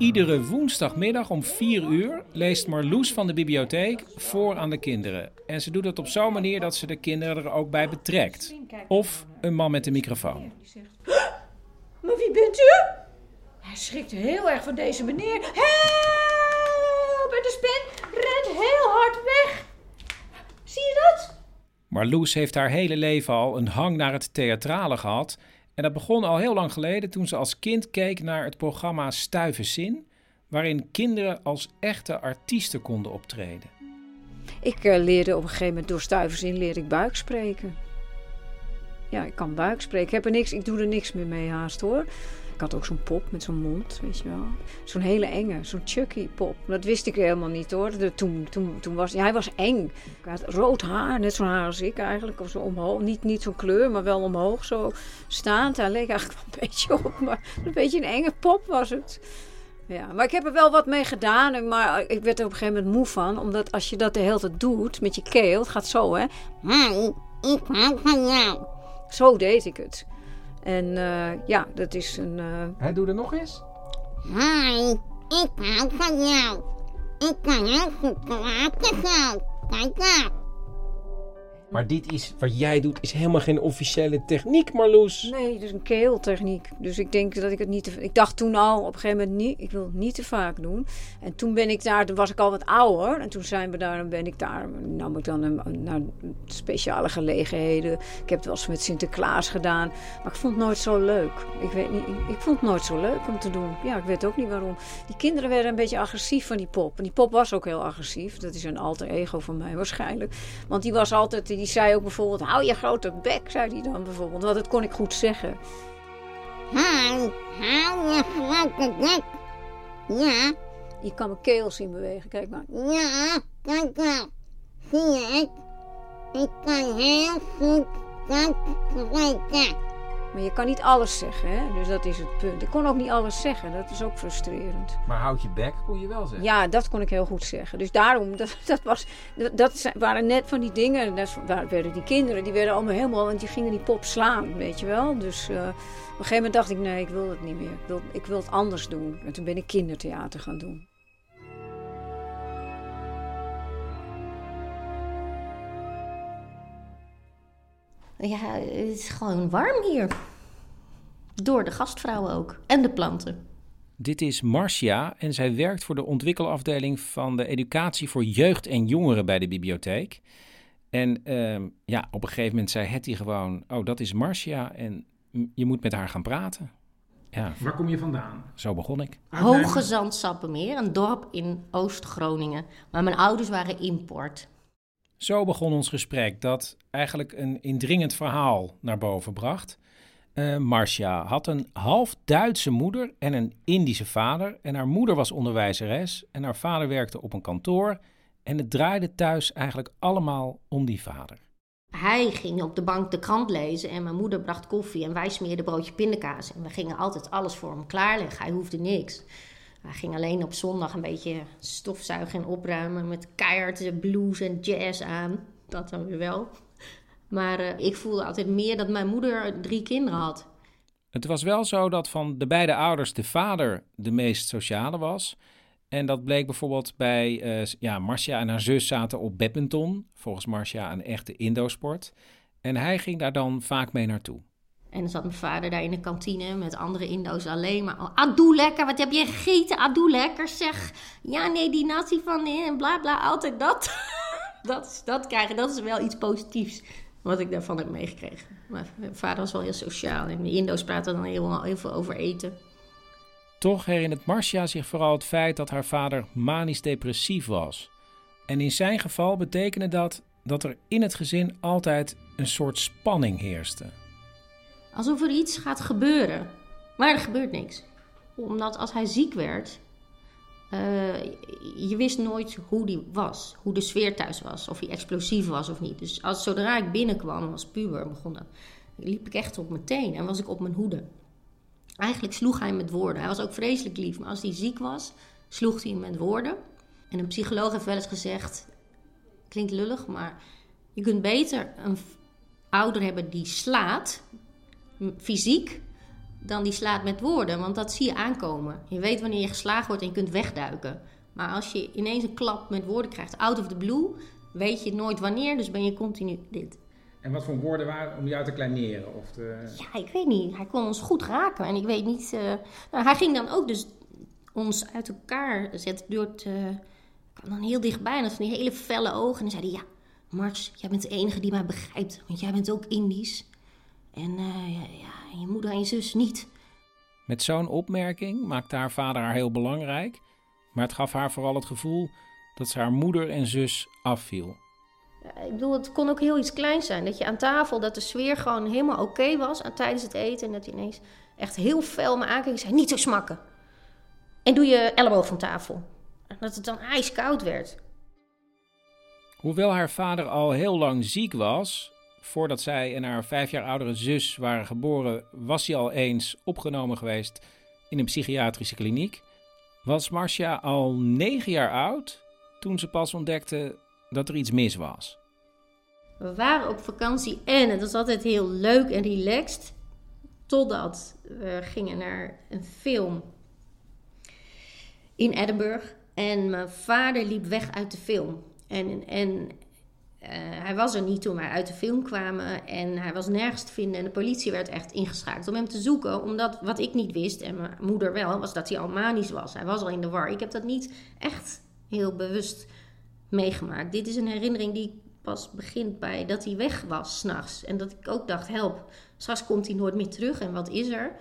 Iedere woensdagmiddag om 4 uur leest Marloes van de bibliotheek voor aan de kinderen. En ze doet het op zo'n manier dat ze de kinderen er ook bij betrekt. Of een man met een microfoon. Maar wie bent u? Hij schrikt heel erg van deze meneer. Help! En de spin rent heel hard weg. Zie je dat? Marloes heeft haar hele leven al een hang naar het theatrale gehad. En dat begon al heel lang geleden toen ze als kind keek naar het programma Stuive Zin, waarin kinderen als echte artiesten konden optreden. Ik eh, leerde op een gegeven moment door stuiverzin leerde ik buik spreken. Ja, ik kan buik spreken. Ik, heb er niks, ik doe er niks meer mee haast hoor. Ik had ook zo'n pop met zo'n mond, weet je wel. Zo'n hele enge, zo'n Chucky pop. Dat wist ik helemaal niet hoor. De, toen, toen, toen was, hij was eng. Hij had rood haar, net zo'n haar als ik eigenlijk. Of zo omhoog, niet, niet zo'n kleur, maar wel omhoog zo staand. Hij leek eigenlijk wel een beetje op, maar een beetje een enge pop was het. Ja, maar ik heb er wel wat mee gedaan. Maar ik werd er op een gegeven moment moe van. Omdat als je dat de hele tijd doet met je keel, het gaat zo hè. jou. Zo deed ik het. En eh, ja, dat is een. Uh... Hij doet het nog eens? Hi, ik hou van jou. Ik kan heel goed praten zo. Kijk daar. Maar dit is, wat jij doet, is helemaal geen officiële techniek, Marloes. Nee, is een keeltechniek. Dus ik denk dat ik het niet te... Ik dacht toen al, op een gegeven moment niet, ik wil het niet te vaak doen. En toen ben ik daar, toen was ik al wat ouder. En toen zijn we daar, dan ben ik daar, nam ik dan een, naar speciale gelegenheden. Ik heb het wel eens met Sinterklaas gedaan. Maar ik vond het nooit zo leuk. Ik weet niet, ik, ik vond het nooit zo leuk om te doen. Ja, ik weet ook niet waarom. Die kinderen werden een beetje agressief van die pop. En die pop was ook heel agressief. Dat is een alter ego van mij waarschijnlijk. Want die was altijd die zei ook bijvoorbeeld: hou je grote bek, zei hij dan bijvoorbeeld. Want dat kon ik goed zeggen. Hou, hou je grote bek. Ja. Je kan mijn keel zien bewegen, kijk maar. Ja, kijk. Zie je het? Ik kan heel goed dat spreken. Maar je kan niet alles zeggen, hè? dus dat is het punt. Ik kon ook niet alles zeggen, dat is ook frustrerend. Maar houd je bek kon je wel zeggen? Ja, dat kon ik heel goed zeggen. Dus daarom, dat, dat, was, dat, dat waren net van die dingen. Dat werden die kinderen, die werden allemaal helemaal, want die gingen die pop slaan, weet je wel. Dus uh, op een gegeven moment dacht ik, nee, ik wil het niet meer. Ik wil, ik wil het anders doen. En toen ben ik kindertheater gaan doen. Ja, het is gewoon warm hier. Door de gastvrouwen ook. En de planten. Dit is Marcia en zij werkt voor de ontwikkelafdeling van de educatie voor jeugd en jongeren bij de bibliotheek. En uh, ja, op een gegeven moment zei Hetty gewoon: Oh, dat is Marcia en je moet met haar gaan praten. Ja. Waar kom je vandaan? Zo begon ik. Hoge Zandsappenmeer, een dorp in Oost-Groningen. Maar mijn ouders waren import. Zo begon ons gesprek dat eigenlijk een indringend verhaal naar boven bracht. Uh, Marcia had een half Duitse moeder en een Indische vader. En haar moeder was onderwijzeres en haar vader werkte op een kantoor. En het draaide thuis eigenlijk allemaal om die vader. Hij ging op de bank de krant lezen en mijn moeder bracht koffie en wij smeerden broodje pindakaas. En we gingen altijd alles voor hem klaarleggen. Hij hoefde niks. Hij ging alleen op zondag een beetje stofzuigen en opruimen met keihard blues en jazz aan. Dat dan weer wel. Maar uh, ik voelde altijd meer dat mijn moeder drie kinderen had. Het was wel zo dat van de beide ouders de vader de meest sociale was. En dat bleek bijvoorbeeld bij uh, ja, Marcia en haar zus zaten op badminton. Volgens Marcia een echte Indo-sport. En hij ging daar dan vaak mee naartoe. En dan zat mijn vader daar in de kantine met andere Indo's alleen maar. Oh, Adoe lekker, wat heb je gegeten? Adoe lekker, zeg. Ja, nee, die nazi van en bla bla, altijd dat. dat, dat krijgen, dat is wel iets positiefs wat ik daarvan heb meegekregen. Mijn vader was wel heel sociaal en de Indo's praten dan heel, veel over eten. Toch herinnert Marcia zich vooral het feit dat haar vader manisch-depressief was. En in zijn geval betekende dat dat er in het gezin altijd een soort spanning heerste. Alsof er iets gaat gebeuren. Maar er gebeurt niks. Omdat als hij ziek werd, uh, je wist nooit hoe die was. Hoe de sfeer thuis was. Of hij explosief was of niet. Dus als, zodra ik binnenkwam als puber begonnen, liep ik echt op mijn en was ik op mijn hoede. Eigenlijk sloeg hij met woorden. Hij was ook vreselijk lief. Maar als hij ziek was, sloeg hij met woorden. En een psycholoog heeft wel eens gezegd... Klinkt lullig, maar je kunt beter een ouder hebben die slaat fysiek dan die slaat met woorden. Want dat zie je aankomen. Je weet wanneer je geslagen wordt en je kunt wegduiken. Maar als je ineens een klap met woorden krijgt, out of the blue, weet je nooit wanneer. Dus ben je continu dit. En wat voor woorden waren om jou te kleineren? Of te... Ja, ik weet niet. Hij kon ons goed raken. En ik weet niet... eh, Nou, hij ging dan ook dus ons uit elkaar zetten door het... eh, kwam dan heel dichtbij en dat van die hele felle ogen. En dan zei hij, ja, Mars, jij bent de enige die mij begrijpt. Want jij bent ook Indisch. En eh, ja, je moeder en je zus niet. Met zo'n opmerking maakte haar vader haar heel belangrijk, maar het gaf haar vooral het gevoel dat ze haar moeder en zus afviel. Ik bedoel, het kon ook heel iets kleins zijn. Dat je aan tafel, dat de sfeer gewoon helemaal oké was aan, tijdens het eten. En dat hij ineens echt heel fel me aankeek en zei, niet zo smakken. En doe je elleboog van tafel. En dat het dan ijskoud werd. Hoewel haar vader al heel lang ziek was, voordat zij en haar vijf jaar oudere zus waren geboren, was hij al eens opgenomen geweest in een psychiatrische kliniek, was Marcia al negen jaar oud toen ze pas ontdekte dat er iets mis was. We waren op vakantie en het was altijd heel leuk en relaxed. Totdat we gingen naar een film in Edinburgh. En mijn vader liep weg uit de film. En, en hij was er niet toen wij uit de film kwamen. En hij was nergens te vinden. En de politie werd echt ingeschakeld om hem te zoeken. Omdat wat ik niet wist, en mijn moeder wel, was dat hij al manisch was. Hij was al in de war. Ik heb dat niet echt heel bewust meegemaakt. Dit is een herinnering die pas begint bij dat hij weg was s'nachts. En dat ik ook dacht, help, straks komt hij nooit meer terug. En wat is er?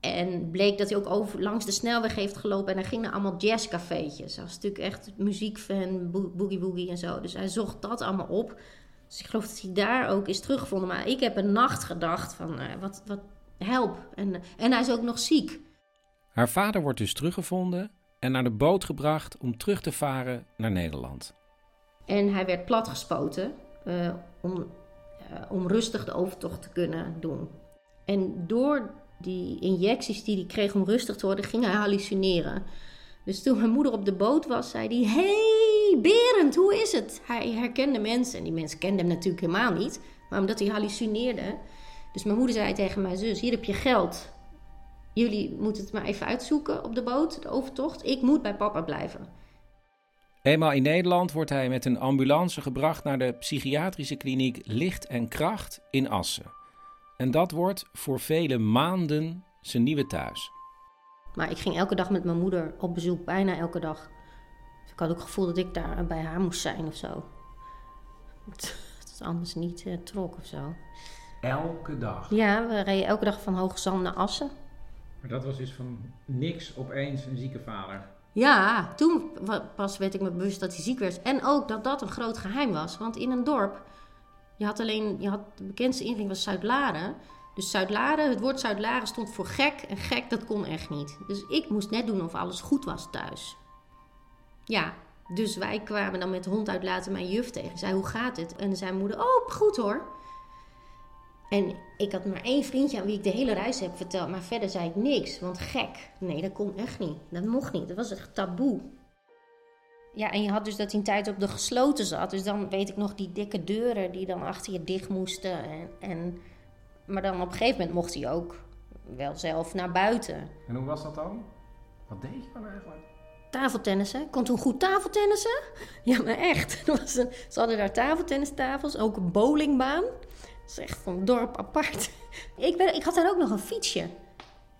En bleek dat hij ook over, langs de snelweg heeft gelopen. En hij ging naar allemaal jazzcafeetjes. Hij was natuurlijk echt muziekfan, bo- boogie boogie en zo. Dus hij zocht dat allemaal op. Dus ik geloof dat hij daar ook is teruggevonden. Maar ik heb een nacht gedacht van, eh, wat, wat, help. En, en hij is ook nog ziek. Haar vader wordt dus teruggevonden en naar de boot gebracht om terug te varen naar Nederland. En hij werd platgespoten eh, om, eh, om rustig de overtocht te kunnen doen. En door die injecties die hij kreeg om rustig te worden, ging hij hallucineren. Dus toen mijn moeder op de boot was, zei hij: Hey Berend, hoe is het? Hij herkende mensen. En die mensen kenden hem natuurlijk helemaal niet. Maar omdat hij hallucineerde. Dus mijn moeder zei tegen mijn zus: Hier heb je geld. Jullie moeten het maar even uitzoeken op de boot, de overtocht. Ik moet bij papa blijven. Eenmaal in Nederland wordt hij met een ambulance gebracht naar de psychiatrische kliniek Licht en Kracht in Assen. En dat wordt voor vele maanden zijn nieuwe thuis. Maar ik ging elke dag met mijn moeder op bezoek, bijna elke dag. Dus ik had ook het gevoel dat ik daar bij haar moest zijn of zo. Dat het anders niet eh, trok of zo. Elke dag? Ja, we reden elke dag van Hoge Zand naar Assen. Maar dat was dus van niks opeens een zieke vader. Ja, toen pas werd ik me bewust dat hij ziek werd. En ook dat dat een groot geheim was. Want in een dorp, je had alleen, je had, de bekendste ingang was Zuid-Laren. Dus Zuid-Laren, het woord Zuid-Laren stond voor gek. En gek, dat kon echt niet. Dus ik moest net doen of alles goed was thuis. Ja, dus wij kwamen dan met de hond uitlaten mijn juf tegen. Zei, hoe gaat het? En mijn moeder, oh, goed hoor. En ik had maar één vriendje aan wie ik de hele reis heb verteld. Maar verder zei ik niks. Want gek, nee, dat kon echt niet. Dat mocht niet. Dat was echt taboe. Ja, en je had dus dat hij een tijd op de gesloten zat. Dus dan weet ik nog die dikke deuren die dan achter je dicht moesten. En, en, maar dan op een gegeven moment mocht hij ook wel zelf naar buiten. En hoe was dat dan? Wat deed je dan eigenlijk? Tafeltennissen. Kon toen goed tafeltennissen. Ja, maar echt. Was een, ze hadden daar tafeltennistafels, ook een bowlingbaan. Dat is echt een dorp apart. Ik, ben, ik had daar ook nog een fietsje.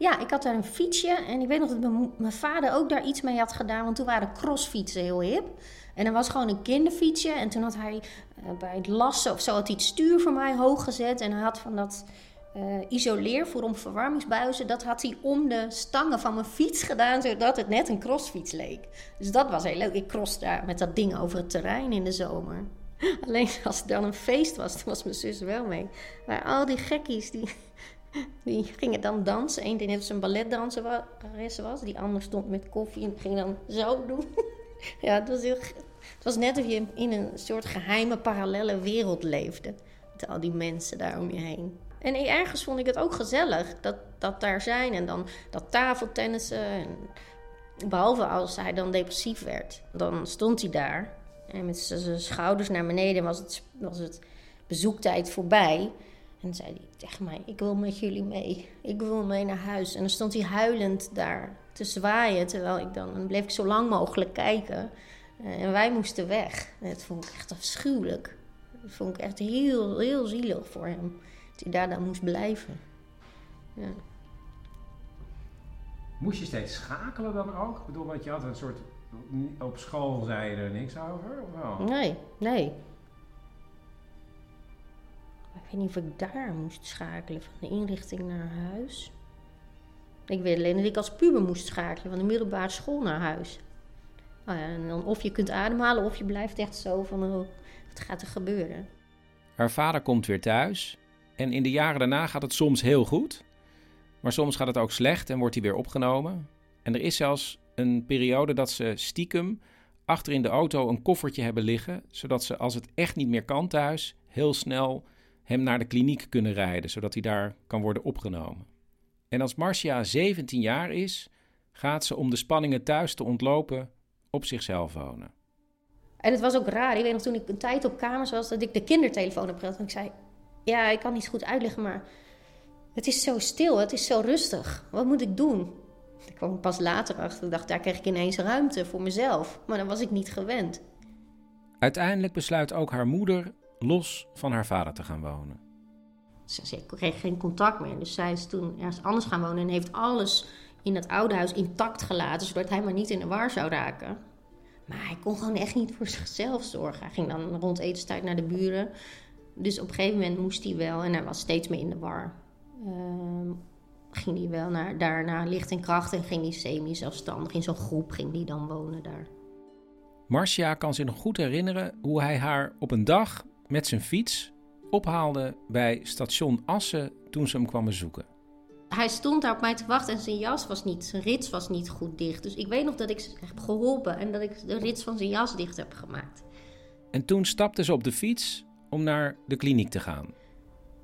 Ja, ik had daar een fietsje. En ik weet nog dat mijn, vader ook daar iets mee had gedaan. Want toen waren crossfietsen heel hip. En er was gewoon een kinderfietsje. En toen had hij eh, bij het lassen of zo had het stuur voor mij hoog gezet. En hij had van dat eh, isoleer voor om verwarmingsbuizen. Dat had hij om de stangen van mijn fiets gedaan. Zodat het net een crossfiets leek. Dus dat was heel leuk. Ik cross daar met dat ding over het terrein in de zomer. Alleen als het dan een feest was, dan was mijn zus wel mee. Maar al die gekkies, die, die gingen dan dansen. Eén die net als een balletdanseres was. Die ander stond met koffie en ging dan zo doen. Ja, het was, heel, het was net of je in een soort geheime parallelle wereld leefde. Met al die mensen daar om je heen. En ergens vond ik het ook gezellig dat, dat daar zijn. En dan dat tafeltennissen. En behalve als hij dan depressief werd. Dan stond hij daar. En met zijn schouders naar beneden was het, was het bezoektijd voorbij. En zei hij tegen mij, ik wil met jullie mee. Ik wil mee naar huis. En dan stond hij huilend daar te zwaaien. Terwijl ik dan, dan bleef ik zo lang mogelijk kijken. Eh, en wij moesten weg. En dat vond ik echt afschuwelijk. Dat vond ik echt heel, heel zielig voor hem. Dat hij daar dan moest blijven. Ja. Moest je steeds schakelen dan ook? Ik bedoel, want je had een soort... Op school zei je er niks over? Of wel? Nee, nee. Weet niet of ik daar moest schakelen, van de inrichting naar huis. Ik weet alleen dat ik als puber moest schakelen, van de middelbare school naar huis. Nou ja, en dan of je kunt ademhalen of je blijft echt zo van, oh, wat gaat er gebeuren? Haar vader komt weer thuis. En in de jaren daarna gaat het soms heel goed. Maar soms gaat het ook slecht en wordt hij weer opgenomen. En er is zelfs een periode dat ze stiekem achter in de auto een koffertje hebben liggen. Zodat ze, als het echt niet meer kan thuis, heel snel hem naar de kliniek kunnen rijden. Zodat hij daar kan worden opgenomen. En als Marcia 17 jaar is, gaat ze om de spanningen thuis te ontlopen op zichzelf wonen. En het was ook raar. Ik weet nog toen ik een tijd op kamers was, dat ik de kindertelefoon heb gehad. En ik zei, ja, ik kan niet goed uitleggen, maar het is zo stil, het is zo rustig. Wat moet ik doen? Ik kwam pas later achter. Ik dacht, daar kreeg ik ineens ruimte voor mezelf. Maar dan was ik niet gewend. Uiteindelijk besluit ook haar moeder los van haar vader te gaan wonen. Ze, ze kreeg geen contact meer. Dus zij is toen ergens anders gaan wonen en heeft alles in het oude huis intact gelaten, zodat hij maar niet in de war zou raken. Maar hij kon gewoon echt niet voor zichzelf zorgen. Hij ging dan rond etenstijd naar de buren. Dus op een gegeven moment moest hij wel, en hij was steeds meer in de war. Ehm, ging hij wel naar, daar naar licht en kracht en ging hij semi-zelfstandig. In zo'n groep ging hij dan wonen daar. Marcia kan zich nog goed herinneren hoe hij haar op een dag met zijn fiets ophaalde bij station Assen toen ze hem kwam bezoeken. Hij stond daar op mij te wachten en zijn jas was niet, zijn rits was niet goed dicht. Dus ik weet nog dat ik ze heb geholpen en dat ik de rits van zijn jas dicht heb gemaakt. En toen stapte ze op de fiets om naar de kliniek te gaan.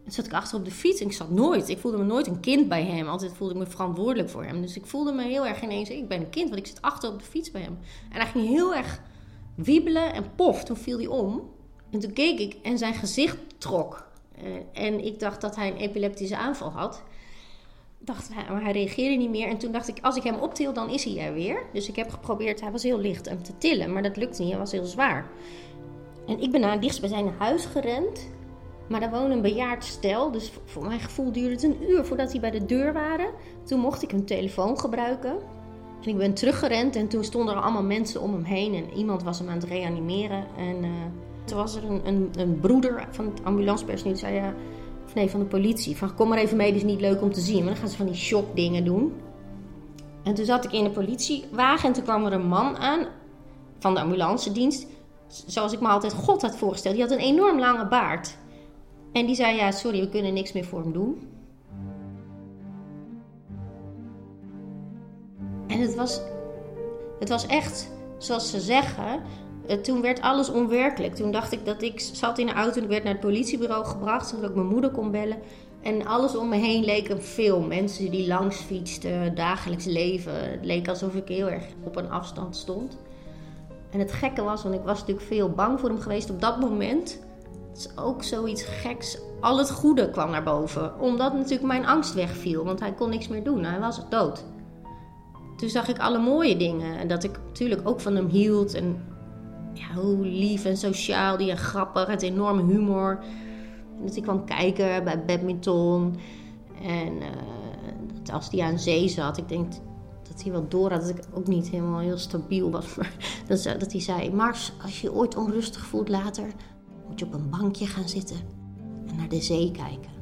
En zat ik achter op de fiets en ik zat nooit. Ik voelde me nooit een kind bij hem. Altijd voelde ik me verantwoordelijk voor hem. Dus ik voelde me heel erg ineens, ik ben een kind, want ik zit achter op de fiets bij hem. En hij ging heel erg wiebelen en pof, toen viel hij om. En toen keek ik en zijn gezicht trok. Uh, en ik dacht dat hij een epileptische aanval had. Dacht hij, maar hij reageerde niet meer. En toen dacht ik, als ik hem optil, dan is hij er weer. Dus ik heb geprobeerd, hij was heel licht, hem te tillen. Maar dat lukte niet, hij was heel zwaar. En ik ben naar het dichtstbijzijnde huis gerend. Maar daar woonde een bejaard stel. Dus voor mijn gevoel duurde het een uur voordat hij bij de deur waren. Toen mocht ik hun telefoon gebruiken. En ik ben teruggerend en toen stonden er allemaal mensen om hem heen. En iemand was hem aan het reanimeren. En uh, toen was er een, een, een, broeder van het ambulancepersoneel die zei... Ja, of nee, van de politie. Van kom maar even mee, dit is niet leuk om te zien. Maar dan gaan ze van die shock dingen doen. En toen zat ik in de politiewagen en toen kwam er een man aan van de ambulance dienst. Zoals ik me altijd God had voorgesteld. Die had een enorm lange baard. En die zei, ja, sorry, we kunnen niks meer voor hem doen. En het was, het was echt, zoals ze zeggen, toen werd alles onwerkelijk. Toen dacht ik dat ik zat in de auto en werd naar het politiebureau gebracht, zodat ik mijn moeder kon bellen. En alles om me heen leek een film. Mensen die langs fietsten, dagelijks leven. Het leek alsof ik heel erg op een afstand stond. En het gekke was, want ik was natuurlijk veel bang voor hem geweest op dat moment. Het is ook zoiets geks. Al het goede kwam naar boven. Omdat natuurlijk mijn angst wegviel. Want hij kon niks meer doen. Hij was dood. Toen zag ik alle mooie dingen. En dat ik natuurlijk ook van hem hield. En ja, hoe lief en sociaal die en grappig. Het enorme humor. En dat ik kwam kijken bij badminton. En dat als hij aan zee zat. Ik denk dat hij wel door had dat ik ook niet helemaal heel stabiel was. Dat hij zei: Mars, als je je ooit onrustig voelt later moet je op een bankje gaan zitten en naar de zee kijken.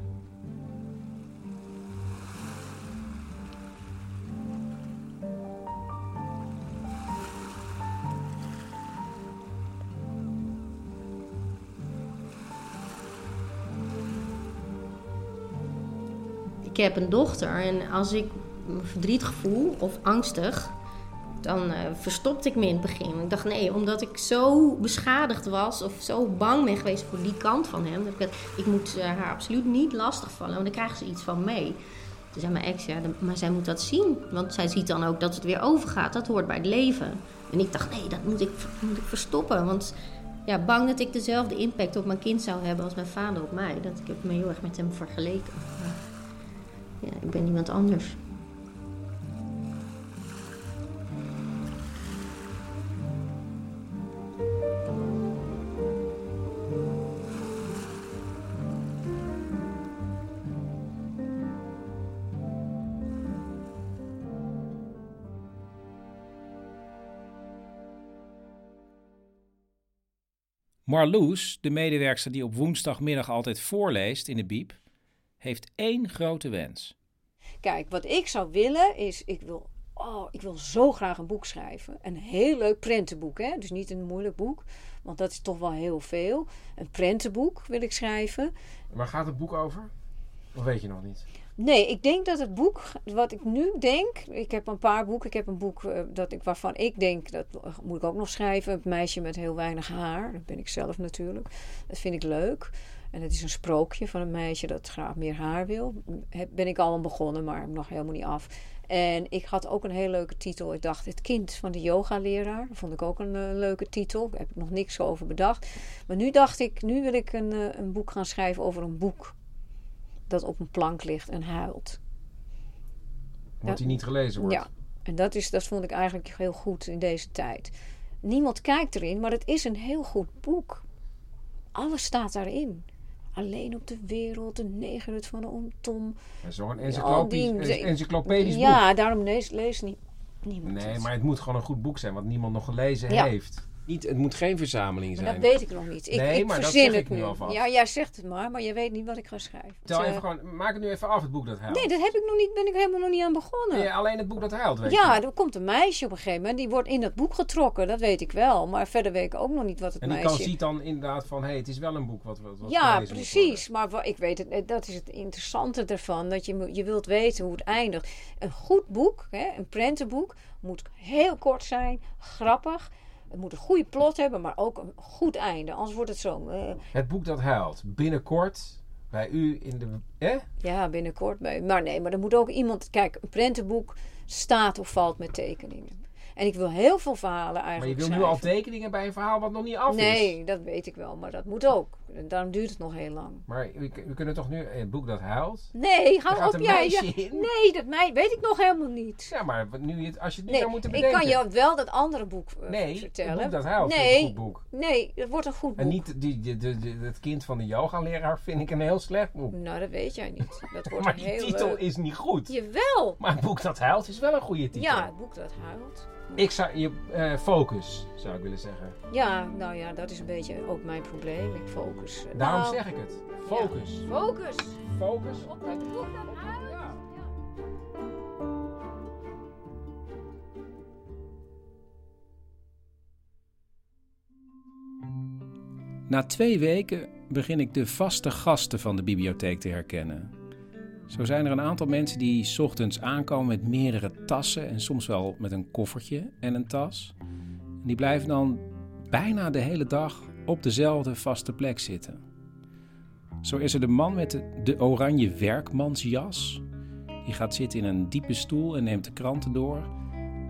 Ik heb een dochter en als ik me verdrietig voel of angstig, dan uh, verstopte ik me in het begin. Ik dacht nee, omdat ik zo beschadigd was of zo bang ben geweest voor die kant van hem. Dat ik, ik moet uh, haar absoluut niet lastigvallen, want dan krijgen ze iets van mee. Toen zei mijn ex, ja, maar zij moet dat zien. Want zij ziet dan ook dat het weer overgaat. Dat hoort bij het leven. En ik dacht, nee, dat moet ik, moet ik verstoppen. Want ja, bang dat ik dezelfde impact op mijn kind zou hebben als mijn vader op mij. Dat ik heb me heel erg met hem vergeleken. Ja, ik ben iemand anders. Marloes, de medewerkster die op woensdagmiddag altijd voorleest in de Biep, heeft één grote wens. Kijk, wat ik zou willen is, ik wil, oh, ik wil zo graag een boek schrijven. Een heel leuk prentenboek, hè? dus niet een moeilijk boek, want dat is toch wel heel veel. Een prentenboek wil ik schrijven. Waar gaat het boek over? Of weet je nog niet? Nee, ik denk dat het boek, wat ik nu denk, ik heb een paar boeken. Ik heb een boek uh, dat ik, waarvan ik denk, dat moet ik ook nog schrijven. Een meisje met heel weinig haar. Dat ben ik zelf natuurlijk. Dat vind ik leuk. En het is een sprookje van een meisje dat graag meer haar wil. Heb, ben ik al aan begonnen, maar nog helemaal niet af. En ik had ook een heel leuke titel. Ik dacht, Het kind van de yogaleraar. Vond ik ook een uh, leuke titel. Daar heb ik nog niks over bedacht. Maar nu dacht ik, nu wil ik een, uh, een boek gaan schrijven over een boek dat op een plank ligt en huilt. Omdat hij niet gelezen wordt. Ja, en dat, is, dat vond ik eigenlijk heel goed in deze tijd. Niemand kijkt erin, maar het is een heel goed boek. Alles staat daarin. Alleen op de wereld, de negerhut van de oom Tom. Zo'n encyclopedisch, encyclopedisch boek. Ja, daarom leest lees niet, niemand Nee, het. maar het moet gewoon een goed boek zijn, wat niemand nog gelezen Ja. heeft. Niet, het moet geen verzameling Maar zijn. dat weet ik nog niet. Ik, nee, ik maar dat verzin zeg het nu alvast. Ja, jij zegt het maar, maar je weet niet wat ik ga schrijven. Tel Dus, even eh, gewoon, maak het nu even af, het boek dat huilt. Nee, dat heb ik nog niet, ben ik helemaal nog niet aan begonnen. Alleen het boek dat huilt, weet ja, je. er komt een meisje op een gegeven moment. Die wordt in dat boek getrokken, dat weet ik wel. Maar verder weet ik ook nog niet wat het En die meisje... kan ziet dan inderdaad van, hé, hey, het is wel een boek wat, wat, wat ja, precies. Maar ik weet het, eh, dat is het interessante ervan. Dat je, je wilt weten hoe het eindigt. Een goed boek, hè, een prentenboek, moet heel kort zijn, grappig. Het moet een goede plot hebben, maar ook een goed einde. Anders wordt het zo... eh, Het boek dat huilt, binnenkort bij u in de... Ja, binnenkort. Bij, maar nee, maar er moet ook iemand... Kijk, een prentenboek staat of valt met tekeningen. En ik wil heel veel verhalen Maar je eigenlijk wil nu al tekeningen bij een verhaal wat nog niet af is. Nee, dat weet ik wel. Maar dat moet ook. Daarom duurt het nog heel lang. Maar we, we kunnen toch nu het boek dat huilt? Nee, hou gaat op. jij. ja, nee, dat mij, weet ik nog helemaal niet. Ja, maar nu, als je het nu Nee, zou moeten ik bedenken. kan je wel dat andere boek eh, Nee, vertellen. het boek dat huilt ik nee, een goed boek. Nee, het wordt een goed boek. En niet die, die, die- die- het kind van de yoga-leraar vind ik een heel slecht boek. Nou, dat weet jij niet. Dat wordt Maar een die heel titel leuk- is niet goed. Jawel. Maar het boek dat huilt is wel een goede titel. Ja, het boek dat huilt. Ik zou je eh, focus, zou ik willen zeggen. Ja, nou ja, dat is een beetje ook mijn probleem. Ik focus. Daarom Nou, zeg ik het. Focus. Focus. Focus. Op het boek dat huilt. Na twee weken begin ik de vaste gasten van de bibliotheek te herkennen. Zo zijn er een aantal mensen die 's ochtends aankomen met meerdere tassen en soms wel met een koffertje en een tas. En die blijven dan bijna de hele dag op dezelfde vaste plek zitten. Zo is er de man met de, de oranje werkmansjas. Die gaat zitten in een diepe stoel en neemt de kranten door.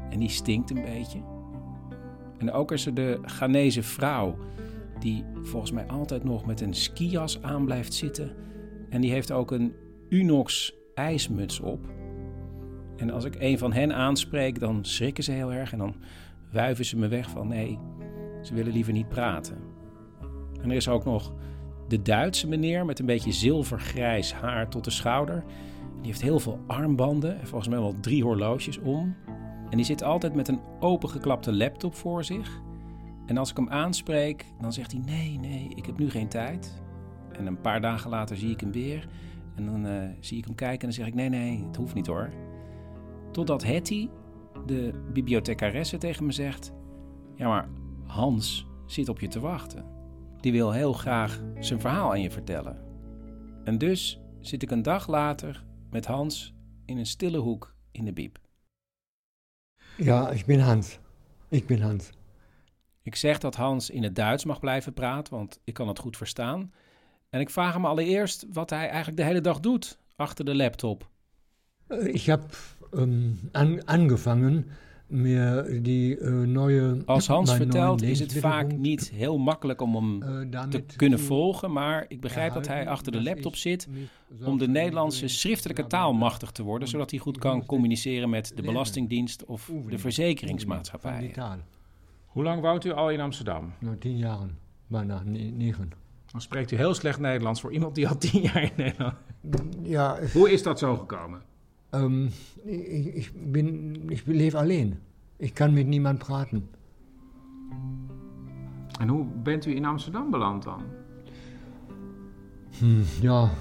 En die stinkt een beetje. En ook is er de Ghanese vrouw, die volgens mij altijd nog met een skijas aan blijft zitten. En die heeft ook een Unox ijsmuts op. En als ik een van hen aanspreek, dan schrikken ze heel erg en dan wuiven ze me weg van nee, ze willen liever niet praten. En er is ook nog de Duitse meneer met een beetje zilvergrijs haar tot de schouder. Die heeft heel veel armbanden en volgens mij wel drie horloges om. En die zit altijd met een opengeklapte laptop voor zich. En als ik hem aanspreek, dan zegt hij: Nee, nee, ik heb nu geen tijd. En een paar dagen later zie ik hem weer. En dan eh, zie ik hem kijken en dan zeg ik: Nee, nee, het hoeft niet hoor. Totdat Hetty, de bibliothecaresse, tegen me zegt: Ja, maar Hans zit op je te wachten. Die wil heel graag zijn verhaal aan je vertellen. En dus zit ik een dag later met Hans in een stille hoek in de biep. Ja, ich bin Hans. Ich bin Hans. Ik zeg dat Hans in het Duits mag blijven praten, want ik kan het goed verstaan. En ik vraag hem allereerst wat hij eigenlijk de hele dag doet achter de laptop. Habe ähm, an, angefangen mir die äh, neue. Als Hans vertelt is het vaak niet heel makkelijk om hem äh, te kunnen volgen, maar ik begrijp dat hij achter de laptop zit om de Nederlandse schriftelijke taal machtig te worden, zodat hij goed kan communiceren met de Belastingdienst of de verzekeringsmaatschappij. Hoe lang woont u al in Amsterdam? Nou, tien jaren, bijna ne- negen. Dan spreekt u heel slecht Nederlands voor iemand die al tien jaar in Nederland. Ja, Hoe is dat zo gekomen? Ähm, ich, ich, bin, ich lebe alleen. Ich kann mit niemand praten. En hoe bent u in Amsterdam beland dan? Hm, ja,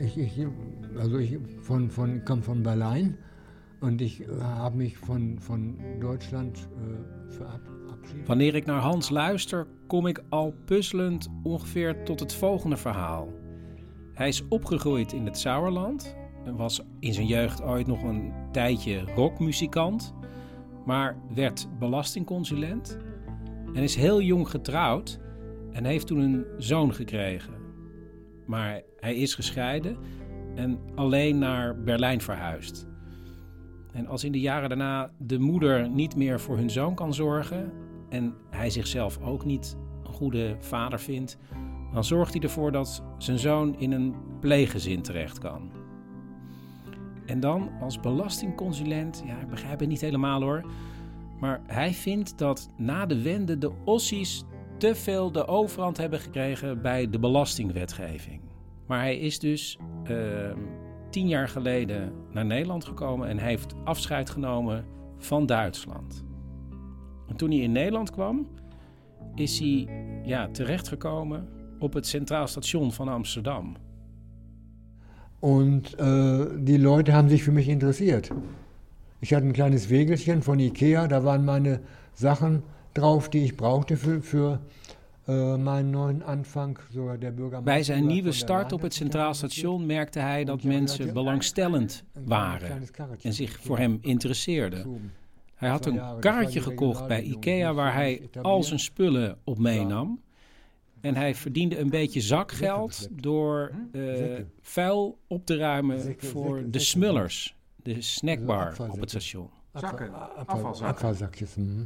ich, ich, also ich von, von, komme von Berlin und ich habe mich von, von Deutschland äh, verabschiedet. Wanneer ik naar Hans luister, kom ik al puzzelend ongeveer tot het volgende verhaal. Hij is opgegroeid in het Sauerland was in zijn jeugd ooit nog een tijdje rockmuzikant, maar werd belastingconsulent en is heel jong getrouwd en heeft toen een zoon gekregen. Maar hij is gescheiden en alleen naar Berlijn verhuisd. En als in de jaren daarna de moeder niet meer voor hun zoon kan zorgen en hij zichzelf ook niet een goede vader vindt, dan zorgt hij ervoor dat zijn zoon in een pleeggezin terecht kan. En dan als belastingconsulent, ja, ik begrijp het niet helemaal hoor, maar hij vindt dat na de wende de Ossies te veel de overhand hebben gekregen bij de belastingwetgeving. Maar hij is dus ehm, tien jaar geleden naar Nederland gekomen en heeft afscheid genomen van Duitsland. En toen hij in Nederland kwam, is hij ja, terechtgekomen op het Centraal Station van Amsterdam. Und äh, die Leute haben sich für mich interessiert. Ich hatte ein kleines Wägelchen von Ikea, da waren meine Sachen drauf, die ich brauchte für, für äh, meinen neuen Anfang. Sogar der Bürgermeister Bij zijn nieuwe start op het Centraal Station merkte hij dat mensen belangstellend waren en zich voor hem interesseerden. Hij had een karretje gekocht bij Ikea waar hij al zijn spullen op meenam. En hij verdiende een beetje zakgeld door eh, vuil op te ruimen voor de smullers, de snackbar op het station. Zakken, afvalzakken. Abfallsackjes. Mhm.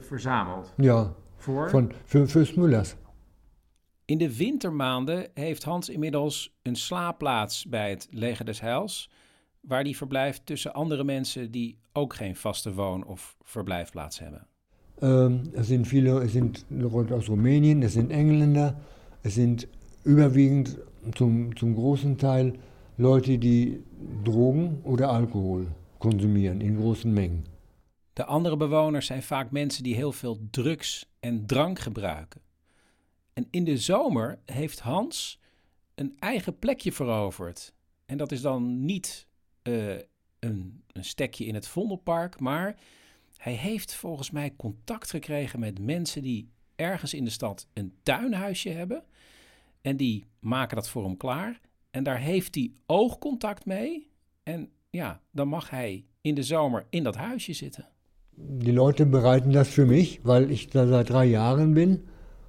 verzameld. Ja, Voor? Von, für, fürs Müllers. In de wintermaanden heeft Hans inmiddels een slaapplaats bij het Leger des Heils, waar hij verblijft tussen andere mensen die ook geen vaste woon- of verblijfplaats hebben. Ähm, es sind viele, es sind Leute aus Rumänien, es sind Engländer, es sind überwiegend zum, zum großen Teil Leute, die Drogen oder Alkohol konsumieren in großen Mengen. De andere bewoners zijn vaak mensen die heel veel drugs en drank gebruiken. En in de zomer heeft Hans een eigen plekje veroverd. En dat is dan niet eh, een, een stekje in het Vondelpark, maar hij heeft volgens mij contact gekregen met mensen die ergens in de stad een tuinhuisje hebben. En die maken dat voor hem klaar. En daar heeft hij oogcontact mee. En ja, dan mag hij in de zomer in dat huisje zitten. Die Leute bereiten das für mich, weil ich da seit drei Jahren bin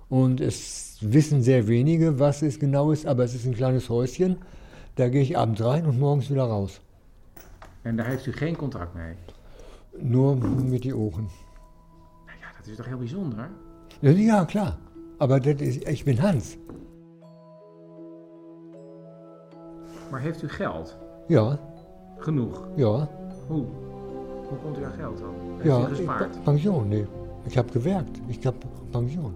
und es wissen sehr wenige, was es genau ist, aber es ist ein kleines Häuschen. Da gehe ich abends rein und morgens wieder raus. En daar heeft u geen contact mee? Nur mit die Ohren. Ja, dat is toch heel bijzonder? Ja, ja klar. Aber das ist, ich bin Hans. Maar heeft u geld? Ja, Genoeg? ja. Hoe? Hoe komt u aan geld dan? Heeft Ja, u gespaard? Pension, nee. Ich habe gewerkt. Ich habe Pension.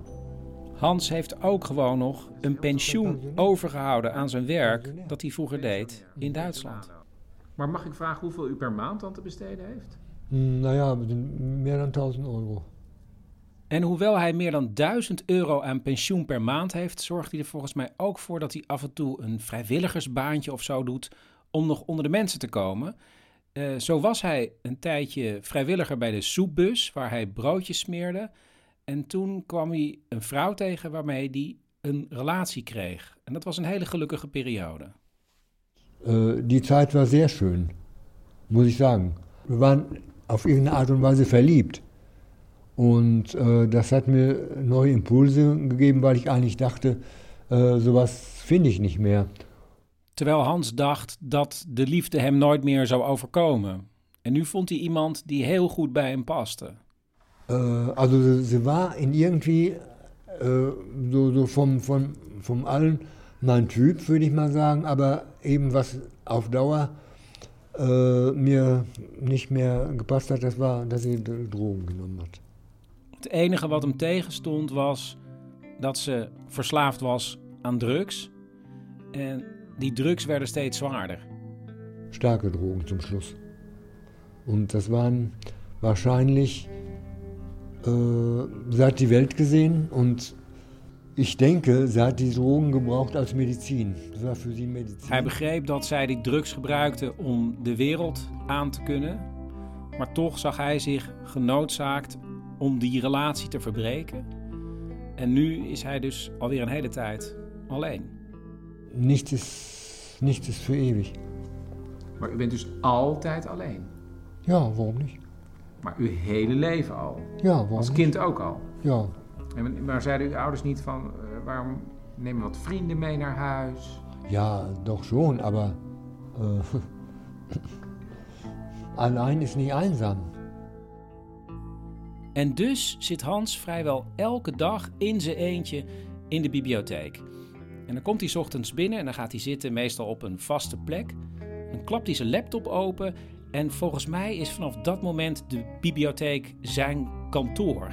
Hans heeft ook gewoon nog een pensioen overgehouden aan zijn werk dat hij vroeger deed in Duitsland. Maar mag ik vragen hoeveel u per maand dan te besteden heeft? Hm, Naja, mehr dan 1000 Euro. En hoewel hij meer dan 1000 euro aan pensioen per maand heeft, zorgt hij er volgens mij ook voor dat hij af en toe een vrijwilligersbaantje of zo doet om nog onder de mensen te komen. Eh, zo was hij een tijdje vrijwilliger bij de soepbus, waar hij broodjes smeerde. En toen kwam hij een vrouw tegen waarmee hij een relatie kreeg. En dat was een hele gelukkige periode. Äh, die Zeit war sehr schön, muss ich sagen. Wir waren auf irgendeine Art und Weise verliebt. Und äh, das hat mir neue Impulse gegeben, weil ich eigentlich dachte, äh, sowas finde ich nicht mehr. Terwijl Hans dacht dat de liefde hem nooit meer zou overkomen. En nu vond hij iemand die heel goed bij hem paste. Äh, also sie, sie war in irgendwie äh, so, so vom, vom, vom allen mein Typ, würde ich mal sagen, aber eben was auf Dauer äh, mir nicht mehr gepasst hat, das war, dass sie Drogen genommen hat. Het enige wat hem tegenstond was dat ze verslaafd was aan drugs. En die drugs werden steeds zwaarder. Starke Drogen zum Schluss. Und das waren wahrscheinlich, äh, sie hat die Welt gesehen und ich denke, sie hat die Drogen gebraucht als für sie Medizin. Hij begreep dat zij die drugs gebruikte om de wereld aan te kunnen. Maar toch zag hij zich genoodzaakt om die relatie te verbreken. En nu is hij dus alweer een hele tijd alleen. Nichts ist, nichts ist für ewig. Maar u bent dus altijd alleen. Ja, waarom niet? Maar uw hele leven al. Ja, waarom Als niet? kind ook al. Ja. En, maar zeiden uw ouders niet van, eh, waarom neem je wat vrienden mee naar huis? Ja, doch schon, aber äh, allein ist nicht einsam. En dus zit Hans vrijwel elke dag in zijn eentje in de bibliotheek. En dan komt hij 's ochtends binnen en dan gaat hij zitten, meestal op een vaste plek. Dan klapt hij zijn laptop open en volgens mij is vanaf dat moment de bibliotheek zijn kantoor.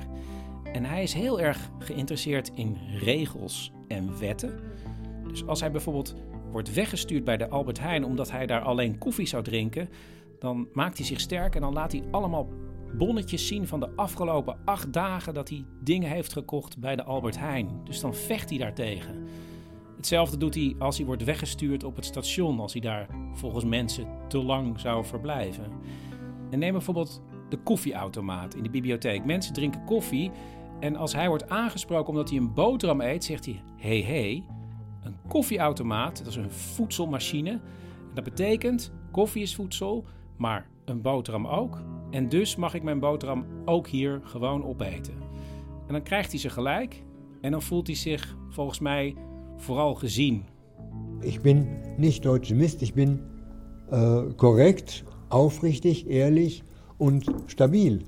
En hij is heel erg geïnteresseerd in regels en wetten. Dus als hij bijvoorbeeld wordt weggestuurd bij de Albert Heijn omdat hij daar alleen koffie zou drinken, dan maakt hij zich sterk en dan laat hij allemaal bonnetjes zien van de afgelopen acht dagen dat hij dingen heeft gekocht bij de Albert Heijn. Dus dan vecht hij daartegen. Hetzelfde doet hij als hij wordt weggestuurd op het station, als hij daar volgens mensen te lang zou verblijven. En neem bijvoorbeeld de koffieautomaat in de bibliotheek. Mensen drinken koffie en als hij wordt aangesproken omdat hij een boterham eet, zegt hij: hey, hey, een koffieautomaat, dat is een voedselmachine. En dat betekent, koffie is voedsel, maar een boterham ook. En dus mag ik mijn boterham ook hier gewoon opeten. En dan krijgt hij ze gelijk en dan voelt hij zich volgens mij vooral gezien. Ich bin nicht deutsche Mist, ich bin äh, korrekt, aufrichtig, ehrlich und stabil.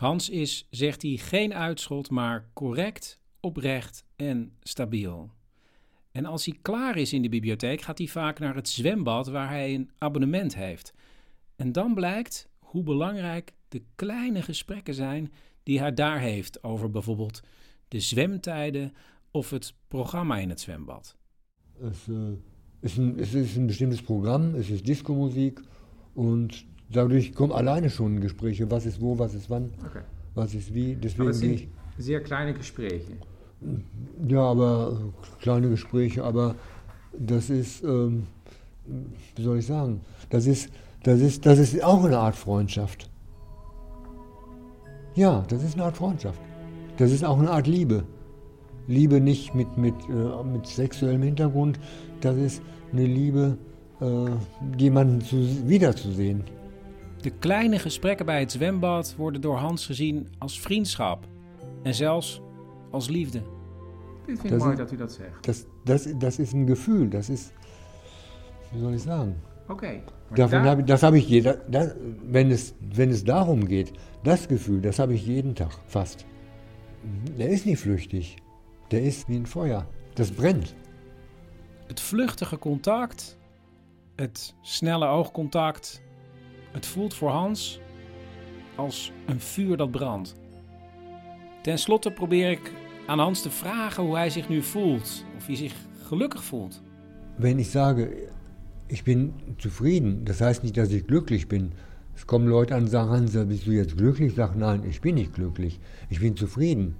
Hans is, zegt hij, geen uitschot, maar correct, oprecht en stabiel. En als hij klaar is in de bibliotheek, gaat hij vaak naar het zwembad waar hij een abonnement heeft. En dan blijkt hoe belangrijk de kleine gesprekken zijn die hij daar heeft over bijvoorbeeld de zwemtijden of het programma in het zwembad. Es, äh, ist ein, es ist ein bestimmtes Programm, es ist Disco-Musik und dadurch kommen alleine schon Gespräche, was ist wo, was ist wann, Okay. was ist wie. Aber Deswegen es gehe sind sehr kleine Gespräche. ja, aber kleine Gespräche, aber das ist, ähm, wie soll ich sagen, das ist, das ist, das ist auch eine Art Freundschaft. Ja, das ist eine Art Freundschaft. Das ist auch eine Art Liebe. Liebe nicht mit, mit, äh, mit sexuellem Hintergrund, das ist eine Liebe, äh, jemanden zu, wiederzusehen. De kleine gesprekken bij het zwembad worden door Hans gezien als vriendschap en zelfs als liefde. Dit vind ik Das mooi dat u dat zegt. Das, das, das ist ein Gefühl, das ist, wie soll ich sagen? Oké. maar Davon daar- habe ich, das habe ich jeder, das, wenn, es, wenn es darum geht, das Gefühl, das habe ich jeden Tag fast. Der ist nicht flüchtig, der ist wie ein Feuer, das brennt. Het vluchtige contact, het snelle oogcontact, het voelt voor Hans als een vuur dat brandt. Ten slotte probeer ik aan Hans te vragen hoe hij zich nu voelt, of hij zich gelukkig voelt. Wenn ich sage, ich bin zufrieden, das heißt nicht, dass ich glücklich bin. Es kommen Leute an und sagen, Hans, bist du jetzt glücklich? Ich sage, nein, ich bin nicht glücklich, ich bin zufrieden.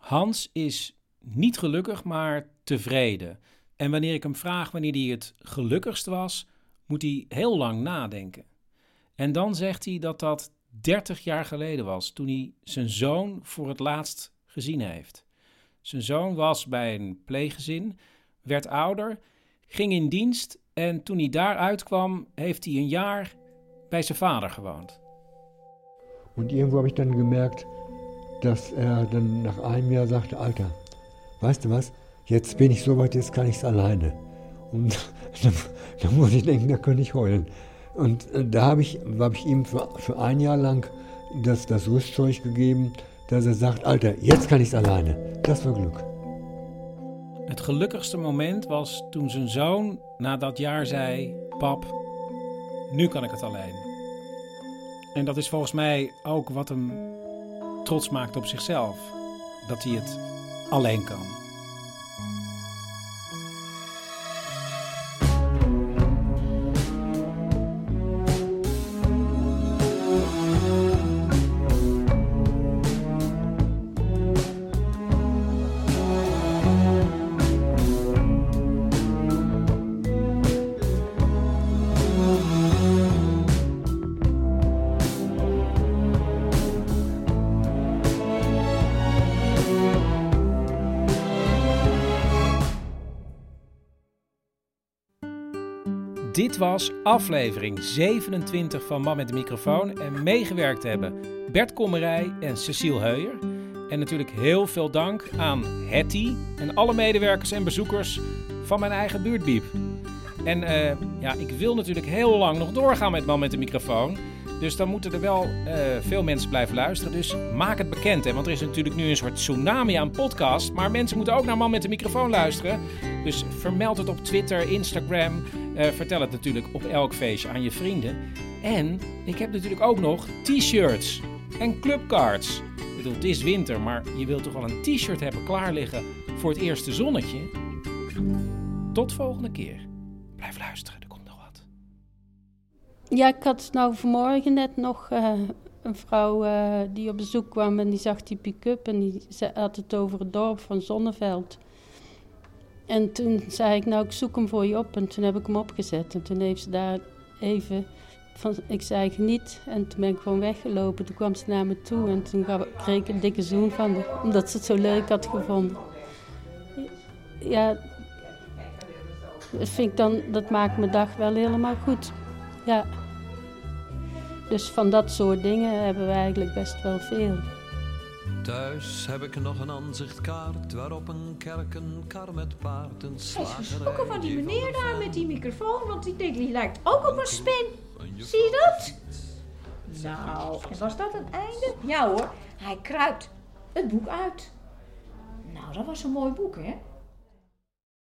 Hans is niet gelukkig, maar tevreden. En wanneer ik hem vraag wanneer hij het gelukkigst was, moet hij heel lang nadenken. En dan zegt hij dat dat 30 jaar geleden was, toen hij zijn zoon voor het laatst gezien heeft. Zijn zoon was bij een pleeggezin, werd ouder, ging in dienst en toen hij daaruit kwam, heeft hij een jaar bij zijn vader gewoond. Und irgendwo habe ich dann gemerkt, dass er dann nach einem Jahr sagte, Alter, weißt du was, jetzt bin ich so weit, jetzt kann ich es alleine. Und dann, dann muss denken, da könnte ich heulen. Und äh, da habe ich, hab ich ihm für, für ein Jahr lang das, das Rüstzeug gegeben, dass er sagt, Alter, jetzt kann ich es alleine. Das war Glück. Het gelukkigste moment was toen zijn zoon na dat jaar zei: Pap, nu kan ik het alleen. En dat is volgens mij ook wat hem trots maakt op zichzelf: dat hij het alleen kan. Dit was aflevering 27 van Man met de microfoon. En meegewerkt hebben Bert Kommerij en Cecile Heuyer. En natuurlijk heel veel dank aan Hetty en alle medewerkers en bezoekers van mijn eigen buurtbiep. En eh, ja, ik wil natuurlijk heel lang nog doorgaan met Man met de microfoon. Dus dan moeten er wel eh, veel mensen blijven luisteren. Dus maak het bekend. Hè? Want er is natuurlijk nu een soort tsunami aan podcast. Maar mensen moeten ook naar Man met de microfoon luisteren. Dus vermeld het op Twitter, Instagram. Eh, vertel het natuurlijk op elk feestje aan je vrienden. En ik heb natuurlijk ook nog t-shirts en clubcards. Ik bedoel, het is winter, maar je wilt toch wel een t-shirt hebben klaar liggen voor het eerste zonnetje? Tot volgende keer. Blijf luisteren, er komt nog wat. Ja, ik had nou vanmorgen net nog eh, een vrouw eh, die op bezoek kwam en die zag die pick-up en die had het over het dorp van Zonneveld. En toen zei ik, nou ik zoek hem voor je op en toen heb ik hem opgezet. En toen heeft ze daar even van, ik zei geniet en toen ben ik gewoon weggelopen. Toen kwam ze naar me toe en toen kreeg ik een dikke zoen van haar, omdat ze het zo leuk had gevonden. Ja, dat vind ik dan, dat maakt mijn dag wel helemaal goed. Ja. Dus van dat soort dingen hebben we eigenlijk best wel veel. Thuis heb ik nog een aanzichtkaart waarop een kerk, een kar met paard, een Hij is slagerij. geschrokken van die meneer daar met die microfoon, want die denkt, die lijkt ook op een spin. Zie je dat? Nou, en was dat het einde? Ja hoor, hij kruipt het boek uit. Nou, dat was een mooi boek, hè?